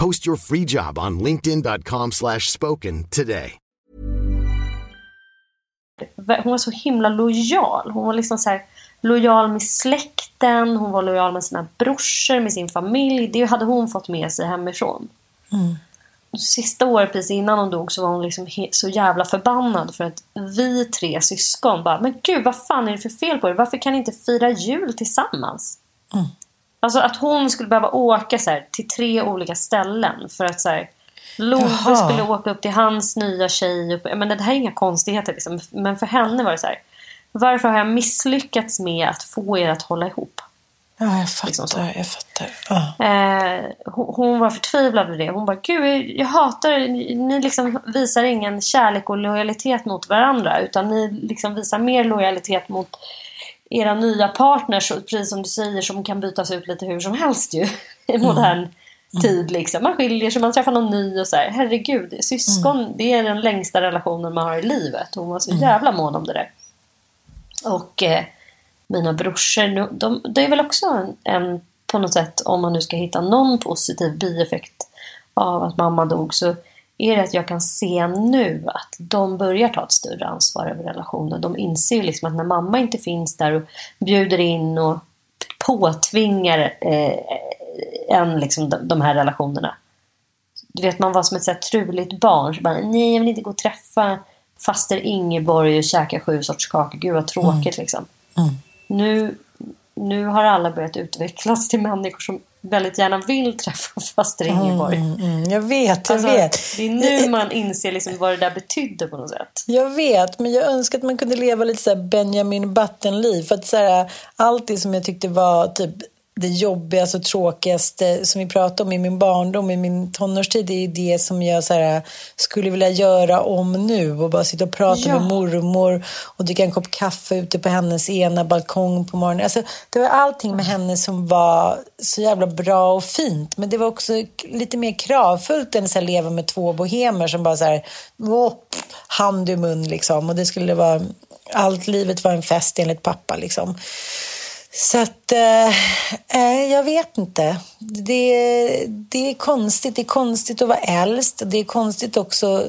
Post your free job on linkedin.com/spoken slash spoken today. hon var så himla lojal. Hon var liksom så här, lojal med släkten, hon var lojal med sina brorsor, med sin familj. Det hade hon fått med sig hemifrån. Mm. Sista året precis innan hon dog så var hon liksom så jävla förbannad för att vi tre syskon bara Men gud vad fan är det för fel på er? Varför kan ni inte fira jul tillsammans? Mm. Alltså att hon skulle behöva åka så här, till tre olika ställen för att så här, Love skulle åka upp till hans nya tjej. Och, men det här är inga konstigheter liksom. Men för henne var det så här. Varför har jag misslyckats med att få er att hålla ihop? Ja, jag fattar. Liksom jag fattar. Ja. Eh, hon, hon var förtvivlad över det. Hon bara, gud jag hatar, ni ni liksom visar ingen kärlek och lojalitet mot varandra. Utan ni liksom visar mer lojalitet mot era nya partners. Precis som du säger, som kan bytas ut lite hur som helst ju. I modern tid liksom. Man skiljer sig, man träffar någon ny och så här. Herregud, syskon, det är den längsta relationen man har i livet. Hon var så jävla mån om det där. Och eh, mina brorsor, nu- de, det är väl också en, en, på något sätt, om man nu ska hitta någon positiv bieffekt av att mamma dog, så är det att jag kan se nu att de börjar ta ett större ansvar över relationen. De inser liksom att när mamma inte finns där och bjuder in och påtvingar eh, en liksom de, de här relationerna. Du vet, man var som ett så här truligt barn. Så bara, Nej, jag vill inte gå och träffa faster Ingeborg och käka sju sorters kakor. Gud vad tråkigt liksom. Mm. Nu, nu har alla börjat utvecklas till människor som väldigt gärna vill träffa faster Ingeborg. Mm, mm, jag vet, jag Alltså, vet. Det är nu man inser liksom vad det där betydde på något sätt. Jag vet, men jag önskar att man kunde leva lite så Benjamin Button-liv. För att så här, allt det som jag tyckte var typ det jobbigaste och tråkigaste som vi pratade om i min barndom, i min tonårstid, det är det som jag så här, skulle vilja göra om nu. Och bara sitta och prata Ja. med mormor och dricka en kopp kaffe ute på hennes ena balkong på morgonen. Alltså, det var allting med henne som var så jävla bra och fint. Men det var också lite mer kravfullt än att leva med två bohemer som bara så här, åh, hand i mun liksom. Och det skulle vara, allt livet var en fest enligt pappa liksom. Så att, eh, eh, jag vet inte. Det, det är konstigt. Det är konstigt att vara äldst. Det är konstigt också,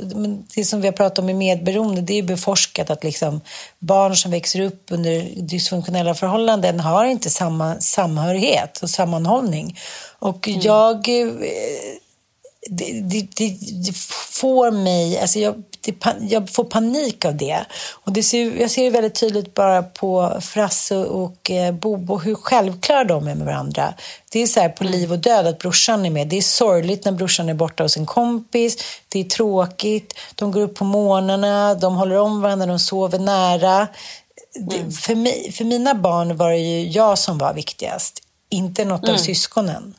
det som vi har pratat om i medberoende, det är ju beforskat att liksom barn som växer upp under dysfunktionella förhållanden har inte samma samhörighet och sammanhållning. Och jag... det, det, det, det får mig, alltså jag, jag får panik av det. Och det ser, jag ser det väldigt tydligt bara på Frasse och eh, Bobo hur självklara de är med varandra. Det är så här på liv och död att brorsan är med. Det är sorgligt när brorsan är borta hos en kompis. Det är tråkigt. De går upp på morgnarna, de håller om varandra, de sover nära. Det, för, mig, för mina barn var det ju jag som var viktigast, inte något av syskonen.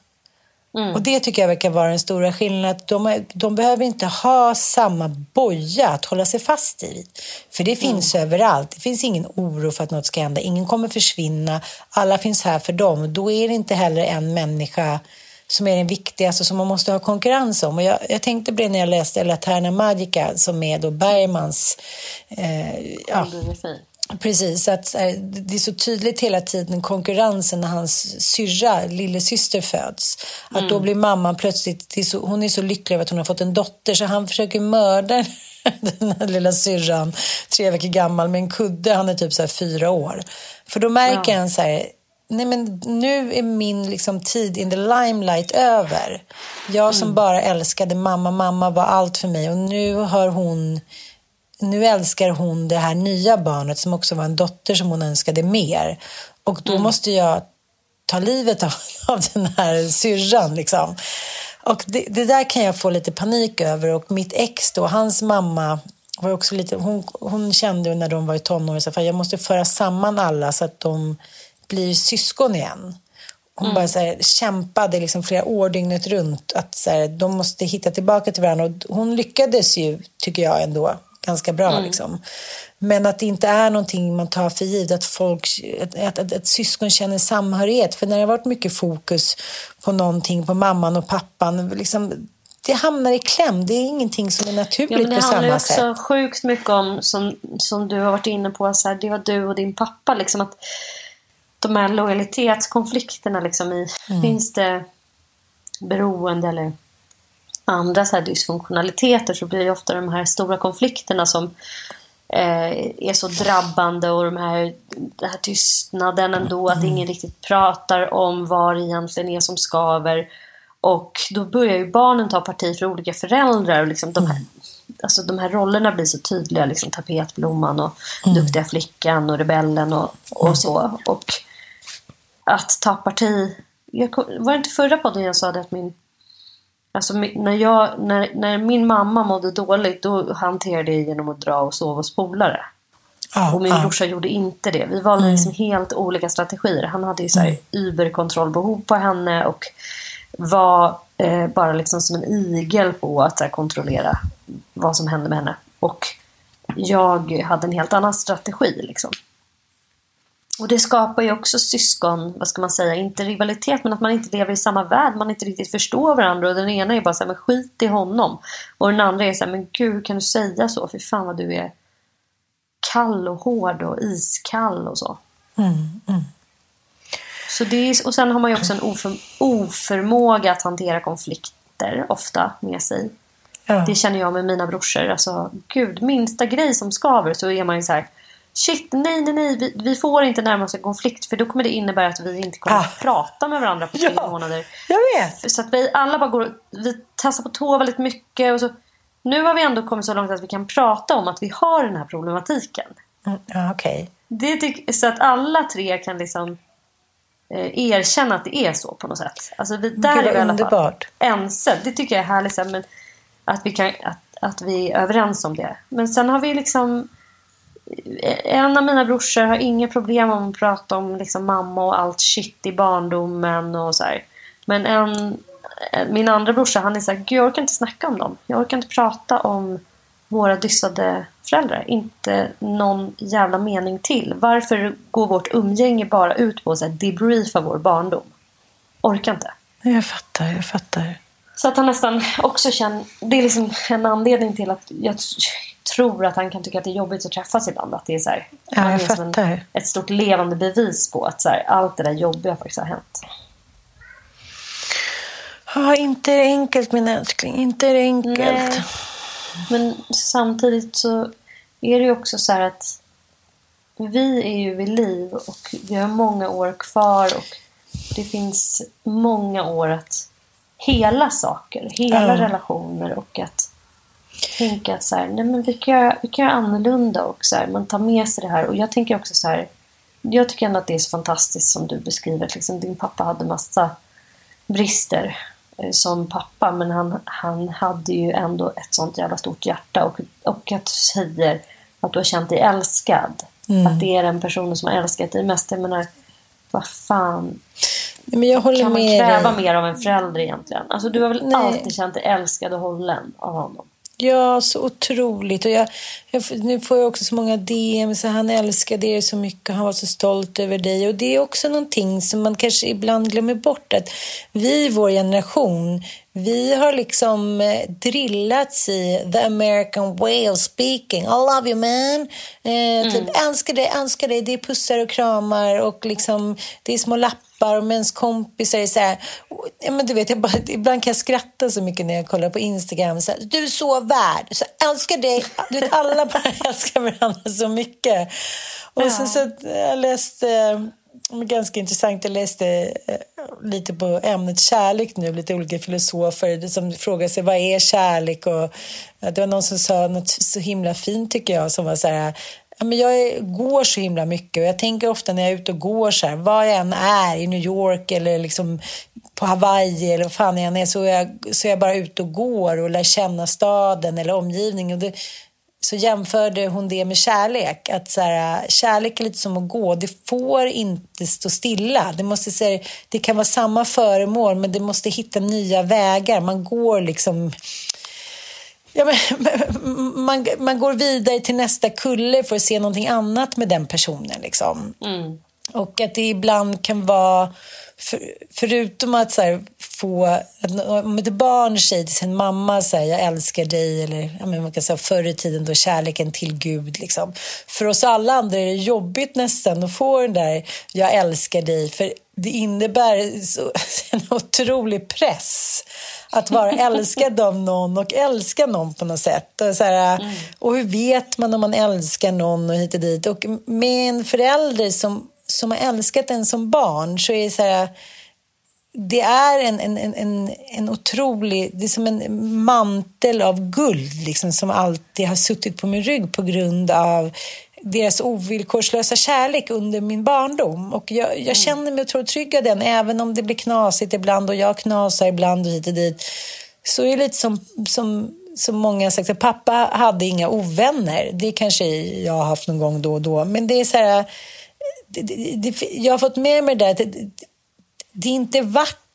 Och det tycker jag verkar vara den stora skillnaden. Att de, de behöver inte ha samma boja att hålla sig fast i. För det finns överallt. Det finns ingen oro för att något ska hända. Ingen kommer försvinna. Alla finns här för dem. Då är det inte heller en människa som är den viktigaste som man måste ha konkurrens om. Och jag, jag tänkte på det när jag läste La Terna Magica som är då Bergmans eh, ja. Precis, att här, det är så tydligt hela tiden konkurrensen när hans syrra, lillasyster föds. Att då blir mamman plötsligt, är så, hon är så lycklig över att hon har fått en dotter så han försöker mörda den här lilla syrran, tre veckor gammal, med en kudde. Han är typ så här fyra år. För då märker han så här, nej men nu är min liksom, tid in the limelight över. Jag som bara älskade mamma, mamma var allt för mig och nu har hon nu älskar hon det här nya barnet som också var en dotter som hon önskade mer. Och då måste jag ta livet av, av den här syrran. Liksom. Och det, det där kan jag få lite panik över. Och mitt ex då, hans mamma, var också lite, hon, hon kände när de var i tonåren att jag måste föra samman alla så att de blir syskon igen. Hon bara så här, kämpade liksom flera år dygnet runt. Att så här, de måste hitta tillbaka till varandra. Och hon lyckades ju, tycker jag ändå, ganska bra. Liksom. Men att det inte är någonting man tar för givet. Att, folk, att, att, att, att syskon känner samhörighet. För när det har varit mycket fokus på någonting, på mamman och pappan. Liksom, det hamnar i kläm. Det är ingenting som är naturligt Ja, det på handlar ju samma också sätt. sjukt mycket om, som, som du har varit inne på, så här, det var du och din pappa. Liksom, att de här lojalitetskonflikterna, liksom, i, Mm. finns det beroende eller andra så här dysfunktionaliteter så blir det ofta de här stora konflikterna som eh, är så drabbande och de här, den här tystnaden ändå, att ingen riktigt pratar om vad det egentligen är som skaver. Och då börjar ju barnen ta parti för olika föräldrar. Och liksom de, här, alltså de här rollerna blir så tydliga. Liksom tapetblomman och duktiga flickan och rebellen och, och så. Och att ta parti. Jag, var det inte förra podden jag sa det att min Alltså när, jag, när, när min mamma mådde dåligt då hanterade jag genom att dra och sova hos polare. Ja, Och min ja. brorsa gjorde inte det. Vi valde liksom helt olika strategier. Han hade ju så här überkontrollbehov på henne och var eh, bara liksom som en igel på att här, kontrollera vad som hände med henne. Och jag hade en helt annan strategi. Liksom. Och det skapar ju också syskon, vad ska man säga, inte rivalitet men att man inte lever i samma värld, man inte riktigt förstår varandra och den ena är bara så här, men skit i honom. Och den andra är så här, men gud hur kan du säga så? För fan vad du är kall och hård och iskall och så. Så det är, och sen har man ju också en oför, oförmåga att hantera konflikter ofta med sig. Ja. Det känner jag med mina brorsor. Alltså, gud, minsta grej som skaver så är man ju så här. Shit, nej, nej, nej, vi, vi får inte närma oss en konflikt för då kommer det innebära att vi inte kommer Ah. att prata med varandra på tre Ja. månader. Jag vet. Så att vi alla bara går, vi tassar på tå väldigt mycket. Och så, nu har vi ändå kommit så långt att vi kan prata om att vi har den här problematiken. Mm, ja. Det tyck, så att alla tre kan liksom eh, erkänna att det är så på något sätt. Alltså vi, där Gud, är vi i alla fall ense. Det tycker jag är härligt. Men att, vi kan, att, att vi är överens om det. Men sen har vi liksom en av mina brorsor har inga problem om att prata om liksom mamma och allt shit i barndomen och så här. Men en, min andra brorsa han är så här, Gud, jag orkar inte snacka om dem. Jag orkar inte prata om våra dystade föräldrar. Inte någon jävla mening till. Varför går vårt umgänge bara ut på att debriefa vår barndom? Orkar inte. Jag fattar, jag fattar. Så att han nästan också känner... Det är liksom en anledning till att jag tror att han kan tycka att det är jobbigt att träffas ibland. Att det är så här, Ja, jag som en, fattar. ett stort levande bevis på att så här, allt det där jobbiga faktiskt har hänt. Ja, inte är det enkelt min älskling. Inte är det enkelt. Nej. Men samtidigt så är det ju också så här att vi är ju vid liv och vi har många år kvar och det finns många år att hela saker, hela Ja. relationer och att tänka att så här, nej men vi kan, göra, vi kan göra annorlunda och så här, man tar med sig det här och jag tänker också så här, jag tycker ändå att det är så fantastiskt som du beskriver, att liksom, din pappa hade massa brister eh, som pappa men han, han hade ju ändå ett sånt jävla stort hjärta och, och att du säger att du har känt dig älskad. Att det är den personen som har älskat dig mest. Jag menar, vad fan Men jag håller kan man med kräva dig. mer av en förälder egentligen? Alltså du har väl Nej. alltid känt dig älskad och hållen av honom? Ja, så otroligt. Och jag, jag, nu får jag också så många DM. Så han älskade er så mycket. Han var så stolt över dig. Och det är också någonting som man kanske ibland glömmer bort. Att vi vår generation, vi har liksom eh, drillats i the American way of speaking. I love you man. Eh, typ, älskar dig, älskar dig. Det är pussar och kramar och liksom, det är små lappar och med ens kompisar så här, ja, men du vet, jag bara, ibland kan jag skratta så mycket när jag kollar på Instagram. Så här, du är så värd, så älskar dig. Du vet, alla bara älskar varandra så mycket. Och sen så jag läste, eh, ganska intressant, jag läste eh, lite på ämnet kärlek nu, lite olika filosofer som frågar sig vad är kärlek? Och det var någon som sa något så himla fint tycker jag, som var så här, Ja, men jag går så himla mycket och jag tänker ofta när jag är ute och går så här, var jag än är i New York eller liksom på Hawaii eller vad fan jag än är så är jag, så är jag bara ute och går och lär känna staden eller omgivningen. Och det, så jämförde hon det med kärlek. Att så här, kärlek är lite som att gå. Det får inte stå stilla. Det, måste, så här, det kan vara samma föremål men det måste hitta nya vägar. Man går liksom Ja, men, man, man går vidare till nästa kulle för att se någonting annat med den personen. Liksom. Och att det ibland kan vara, för, förutom att så här, få, att om ett barn säger till sin mamma så här, jag älskar dig, eller ja, men man kan säga förr i tiden då kärleken till Gud. Liksom. För oss alla andra är det jobbigt nästan att få den där jag älskar dig, för det innebär så, en otrolig press att vara älskad av någon och älska någon på något sätt. Och, så här, mm. och hur vet man om man älskar någon och hit och dit. Och med en förälder som, som har älskat en som barn så är det så här det är en, en, en, en otrolig, det är som en mantel av guld liksom, som alltid har suttit på min rygg på grund av deras ovillkorslösa kärlek under min barndom. Och jag, jag mm. känner mig otroligt trygg av den, även om det blir knasigt ibland och jag knasar ibland och hit och dit. Så är det lite som, som, som många har sagt, pappa hade inga ovänner. Det kanske jag har haft någon gång då och då. Men det är så här, det, det, det, jag har fått med mig det där att det är inte vackert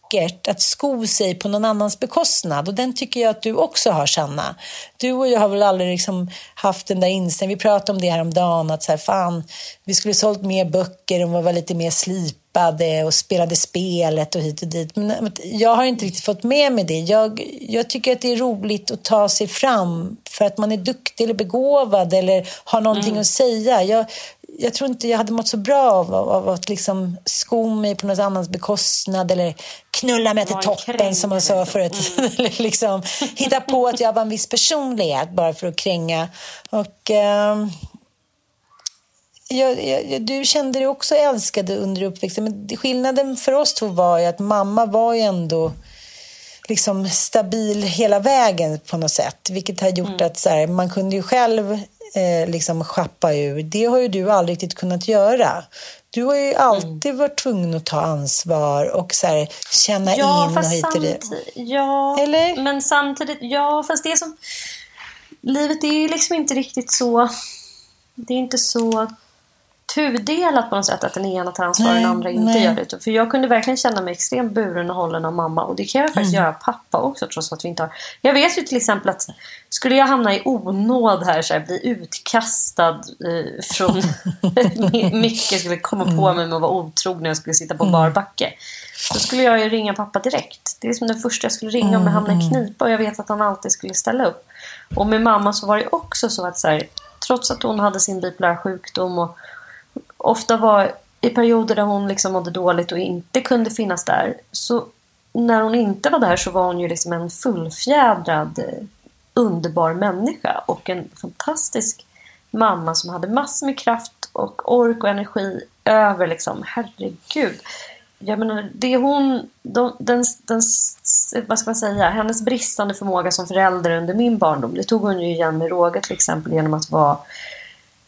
att sko sig på någon annans bekostnad. Och den tycker jag att du också har, Sanna. Du och jag har väl aldrig liksom haft den där inställningen. Vi pratade om det här om dagen att så här, fan, vi skulle sålt mer böcker och var lite mer slipade och spelade spelet och hit och dit. Men jag har inte riktigt fått med mig det. Jag, jag tycker att det är roligt att ta sig fram för att man är duktig eller begåvad eller har någonting mm. att säga. Jag, jag tror inte jag hade mått så bra av, av, av att liksom sko mig på något annans bekostnad eller knulla mig till toppen som man sa förut. Mm. eller liksom hitta på att jag var en viss personlighet bara för att kränga. Och, uh, jag, jag, du kände dig också älskad under uppväxten men skillnaden för oss två var ju att mamma var ju ändå liksom stabil hela vägen på något sätt. Vilket har gjort mm. att här, man kunde ju själv eh, liksom schappa ur. Det har ju du aldrig riktigt kunnat göra. Du har ju alltid mm. varit tvungen att ta ansvar och så här, känna ja, in och hit och dit. Ja, Eller? men samtidigt, ja, fast det som... Livet är ju liksom inte riktigt så... Det är inte så tudelat på något sätt att den ena tar ansvar och den andra inte nej. gör det. För jag kunde verkligen känna mig extremt buren och hållen av mamma och det kan jag faktiskt mm. göra pappa också trots att vi inte har. Jag vet ju till exempel att skulle jag hamna i onåd här, så här bli utkastad eh, från Micke skulle komma på mm. mig med att vara otrogen när jag skulle sitta på mm. barbacke. Då skulle jag ju ringa pappa direkt. Det är som den första jag skulle ringa om jag mm, hamnar i mm. knipa och jag vet att han alltid skulle ställa upp. Och med mamma så var det också så att så här, trots att hon hade sin bipolära sjukdom och ofta var i perioder där hon liksom mådde dåligt och inte kunde finnas där. Så när hon inte var där så var hon ju liksom en fullfjädrad eh, underbar människa och en fantastisk mamma som hade massor med kraft och ork och energi över liksom, herregud. Jag menar, det hon, de, den, den, vad ska man säga, hennes bristande förmåga som förälder under min barndom, det tog hon ju igen med råge till exempel genom att vara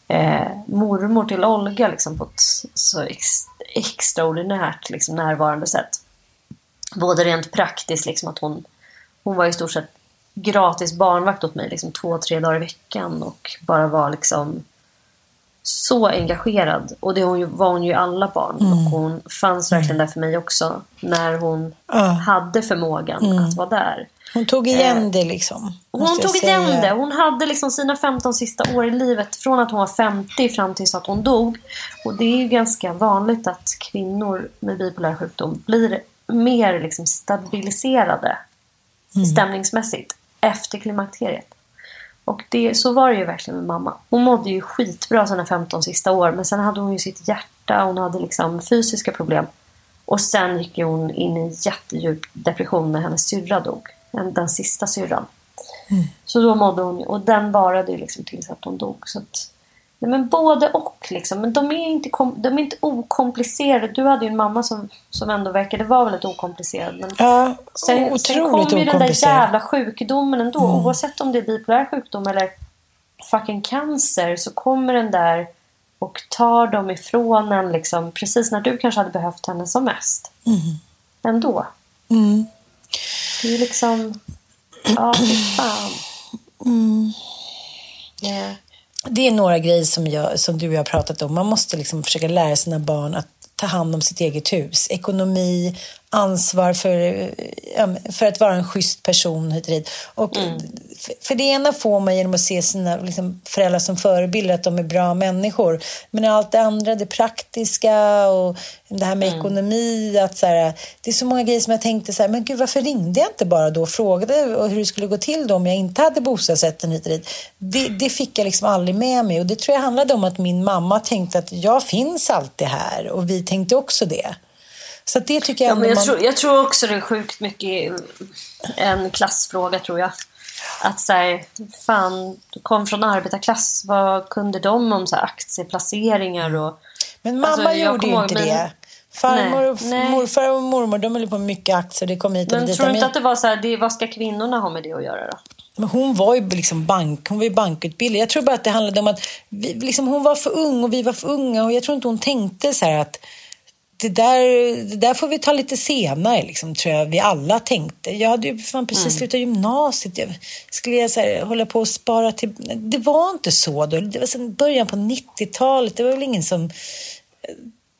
eh, mormor till Olga liksom, på ett så ex, extraordinärt liksom, närvarande sätt. Både rent praktiskt, liksom, att hon, hon var i stort sett gratis barnvakt åt mig liksom, två, tre dagar i veckan och bara var liksom så engagerad. Och det var hon ju alla barn. Mm. Och hon fanns verkligen där för mig också. När hon uh. hade förmågan mm. att vara där. Hon tog igen eh, det liksom. Hon tog igen det. Hon hade liksom sina 15 sista år i livet från att hon var 50 fram tills att hon dog. Och det är ju ganska vanligt att kvinnor med bipolär sjukdom blir mer liksom stabiliserade mm. stämningsmässigt efter klimakteriet. Och det, så var det ju verkligen med mamma. Hon mådde ju skitbra sina 15 sista år men sen hade hon ju sitt hjärta, hon hade liksom fysiska problem. Och sen gick hon in i en jättedjup depression när hennes syrra dog den sista syrran. Mm. Så då mådde hon, och den varade ju liksom tills att hon dog. Så att, nej men både och liksom. Men de är inte, de är inte okomplicerade. Du hade ju en mamma som, som ändå verkade vara väldigt okomplicerad. Men ja, sen, sen kom ju den där jävla sjukdomen ändå. Mm. Oavsett om det är bipolär sjukdom eller fucking cancer så kommer den där och tar dem ifrån en liksom, precis när du kanske hade behövt henne som mest. Mm. Ändå. Mm. Det är liksom... Ja, fy fan. Mm. Yeah. Det är några grejer som, jag, som du och jag har pratat om. Man måste liksom försöka lära sina barn att ta hand om sitt eget hus. Ekonomi, ansvar för, för att vara en schysst person hit och dit. Och mm. För det ena får man genom att se sina liksom, föräldrar som förebilder, att de är bra människor. Men allt det andra, det praktiska och det här med mm. ekonomi. Att, så här, det är så många grejer som jag tänkte så här, men gud varför ringde jag inte bara då och frågade hur det skulle gå till då om jag inte hade bostadsrätten hit och dit. Det, det fick jag liksom aldrig med mig och det tror jag handlade om att min mamma tänkte att jag finns alltid här och vi tänkte också det. Så det tycker jag Ja, men jag, man... tror, jag tror också det är sjukt mycket en klassfråga tror jag. Att så fan, du kom från arbetarklass, vad kunde de om så här, aktieplaceringar och... Men mamma Alltså, gjorde ju inte min- det. Farmor och Nej, morfar och mormor de höll på med mycket aktier. Det kom hit och Men dit. tror du inte att det var så här, det, vad ska kvinnorna ha med det att göra då? Men hon var ju liksom bank, hon var ju bankutbildad. Jag tror bara att det handlade om att vi, liksom, hon var för ung och vi var för unga. Och jag tror inte hon tänkte så här att det där, det där får vi ta lite senare, liksom, tror jag vi alla tänkte. Jag hade ju fan precis Mm. slutat gymnasiet. Jag skulle jag så här, hålla på och spara till... Det var inte så då. Det var sen början på 90-talet. Det var väl ingen som...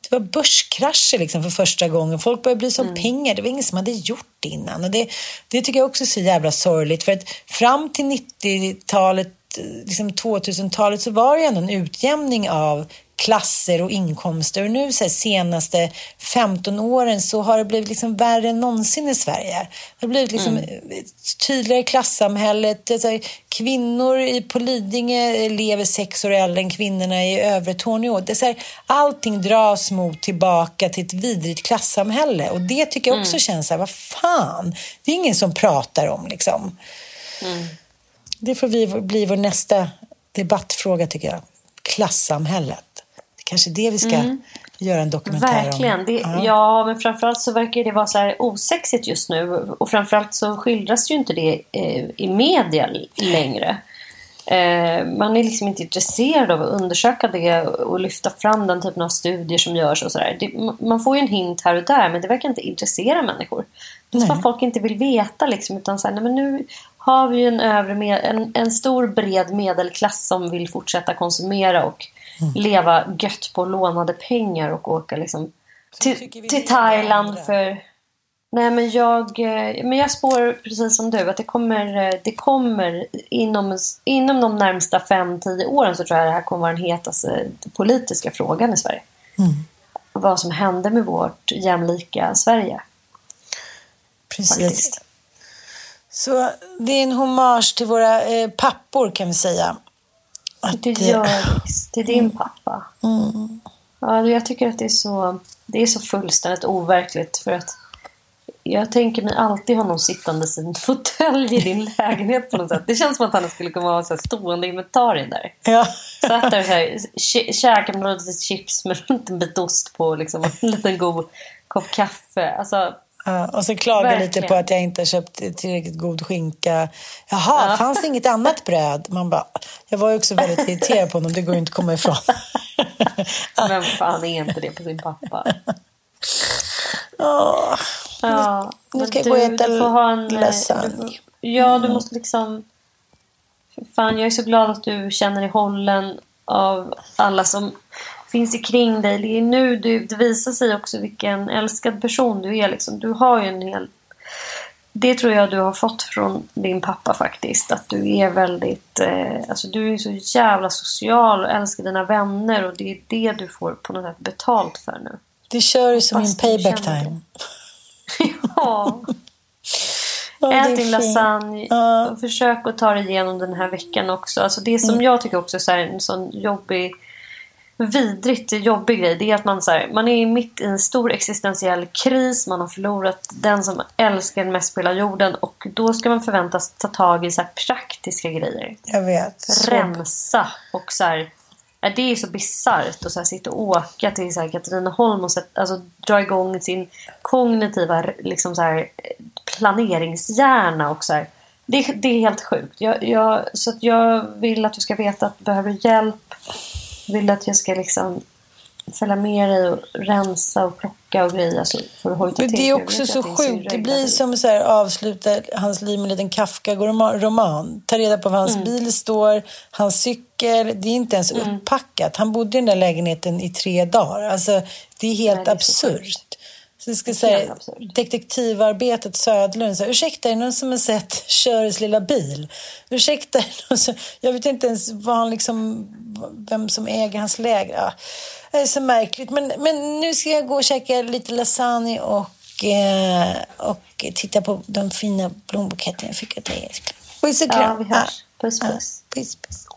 Det var börskrascher liksom för första gången. Folk började bli som pengar. Det var ingen som hade gjort det innan. Och det, det tycker jag också är så jävla sorgligt. För att fram till 90-talet, liksom 2000-talet, så var det ändå en utjämning av klasser och inkomster. Och nu så här, senaste 15 åren så har det blivit liksom värre än någonsin i Sverige. Det har blivit liksom ett tydligare klassamhället. Det är så här, kvinnor i, på Lidingö lever sex år äldre än kvinnorna i övre Torneå. Det är så här, allting dras mot tillbaka till ett vidrigt klassamhälle. Och det tycker jag också känns så här, vad fan, det är ingen som pratar om liksom. Det får vi, bli vår nästa debattfråga tycker jag. Klassamhället. Kanske det vi ska göra en dokumentär Verkligen. om. Det, ja. men framförallt så verkar det vara så här osexigt just nu. Och framförallt så skildras ju inte det eh, i media längre. Eh, man är liksom inte intresserad av att undersöka det och lyfta fram den typen av studier som görs och sådär. Man får ju en hint här och där men det verkar inte intressera människor. Det är som att folk inte vill veta liksom utan så här, nej, men nu har vi en, övre med, en, en stor bred medelklass som vill fortsätta konsumera och leva gött på lånade pengar och åka liksom till, till Thailand för Nej men jag, eh, men jag spår precis som du att det kommer, eh, det kommer inom, inom de närmsta 5-10 åren så tror jag det här kommer vara den hetaste politiska frågan i Sverige. Vad som hände med vårt jämlika Sverige. Precis. Faktiskt. Så det är en hommage till våra eh, pappor kan vi säga. Att, Det gör visst. Det är din pappa. Ja, jag tycker att det är så, det är så fullständigt overkligt för att jag tänker mig alltid honom sittandes i en fåtölj i din lägenhet på något sätt. Det känns som att han skulle kunna vara så här stående inventarier där. Ja. Satt där och så här, kä- käkade några chips med en bit ost på liksom, och en liten god kopp kaffe. Alltså, Ja, och så klagar lite på att jag inte har köpt tillräckligt god skinka. Jaha, fanns det inget annat bröd? Man bara, jag var ju också väldigt irriterad på honom, det går ju inte att komma ifrån. vem fan är inte det på sin pappa? Åh, Ja, nu men ska jag gå och äta du får ha en, lasagne. du Ja, du måste liksom... Fan, jag är så glad att du känner dig hållen av alla som finns i kring dig. Det är nu du, det visar sig också vilken älskad person du är. Liksom. Du har ju en hel... Det tror jag du har fått från din pappa faktiskt. Att du är väldigt... Eh, alltså du är så jävla social och älskar dina vänner. Och det är det du får på något sätt betalt för nu. det kör ju som du payback time. Ja. Är Ät din lasagne. Och försök att ta dig igenom den här veckan också. Alltså det som jag tycker också är en sån jobbig vidrigt jobbig grej det är att man, så här, man är mitt i en stor existentiell kris. Man har förlorat den som älskar mest på hela jorden och då ska man förväntas ta tag i så praktiska grejer. Jag vet. Så- Rensa och så här, det är så bisarrt att så här, sitta och åka till så här, Katrineholm och sätt, alltså, dra igång sin kognitiva liksom, så här, planeringshjärna. Och, så här. Det, är- det är helt sjukt. Jag, jag, så jag vill att du ska veta att du behöver hjälp. Vill att jag ska liksom följa med dig och rensa och plocka och greja så för att hojta Men till. det är också så att sjukt. Det blir som så här avsluta hans liv med en liten Kafka-roman. Ta reda på var hans bil står, hans cykel. Det är inte ens uppackat. Han bodde i den där lägenheten i tre dagar. Alltså, det är helt Nej, det är absurt. Så jag är säga, detektivarbetet Södlund. Så, här, Ursäkta, är det någon som har sett Köres lilla bil? Ursäkta, som, jag vet inte ens vad han liksom, vem som äger hans läger. Ja, det är så märkligt. Men, men nu ska jag gå och käka lite lasagne och, eh, och titta på de fina blombuketterna jag fick av dig, älskling. Puss och kram. Ja, vi hörs. Puss puss. puss, puss.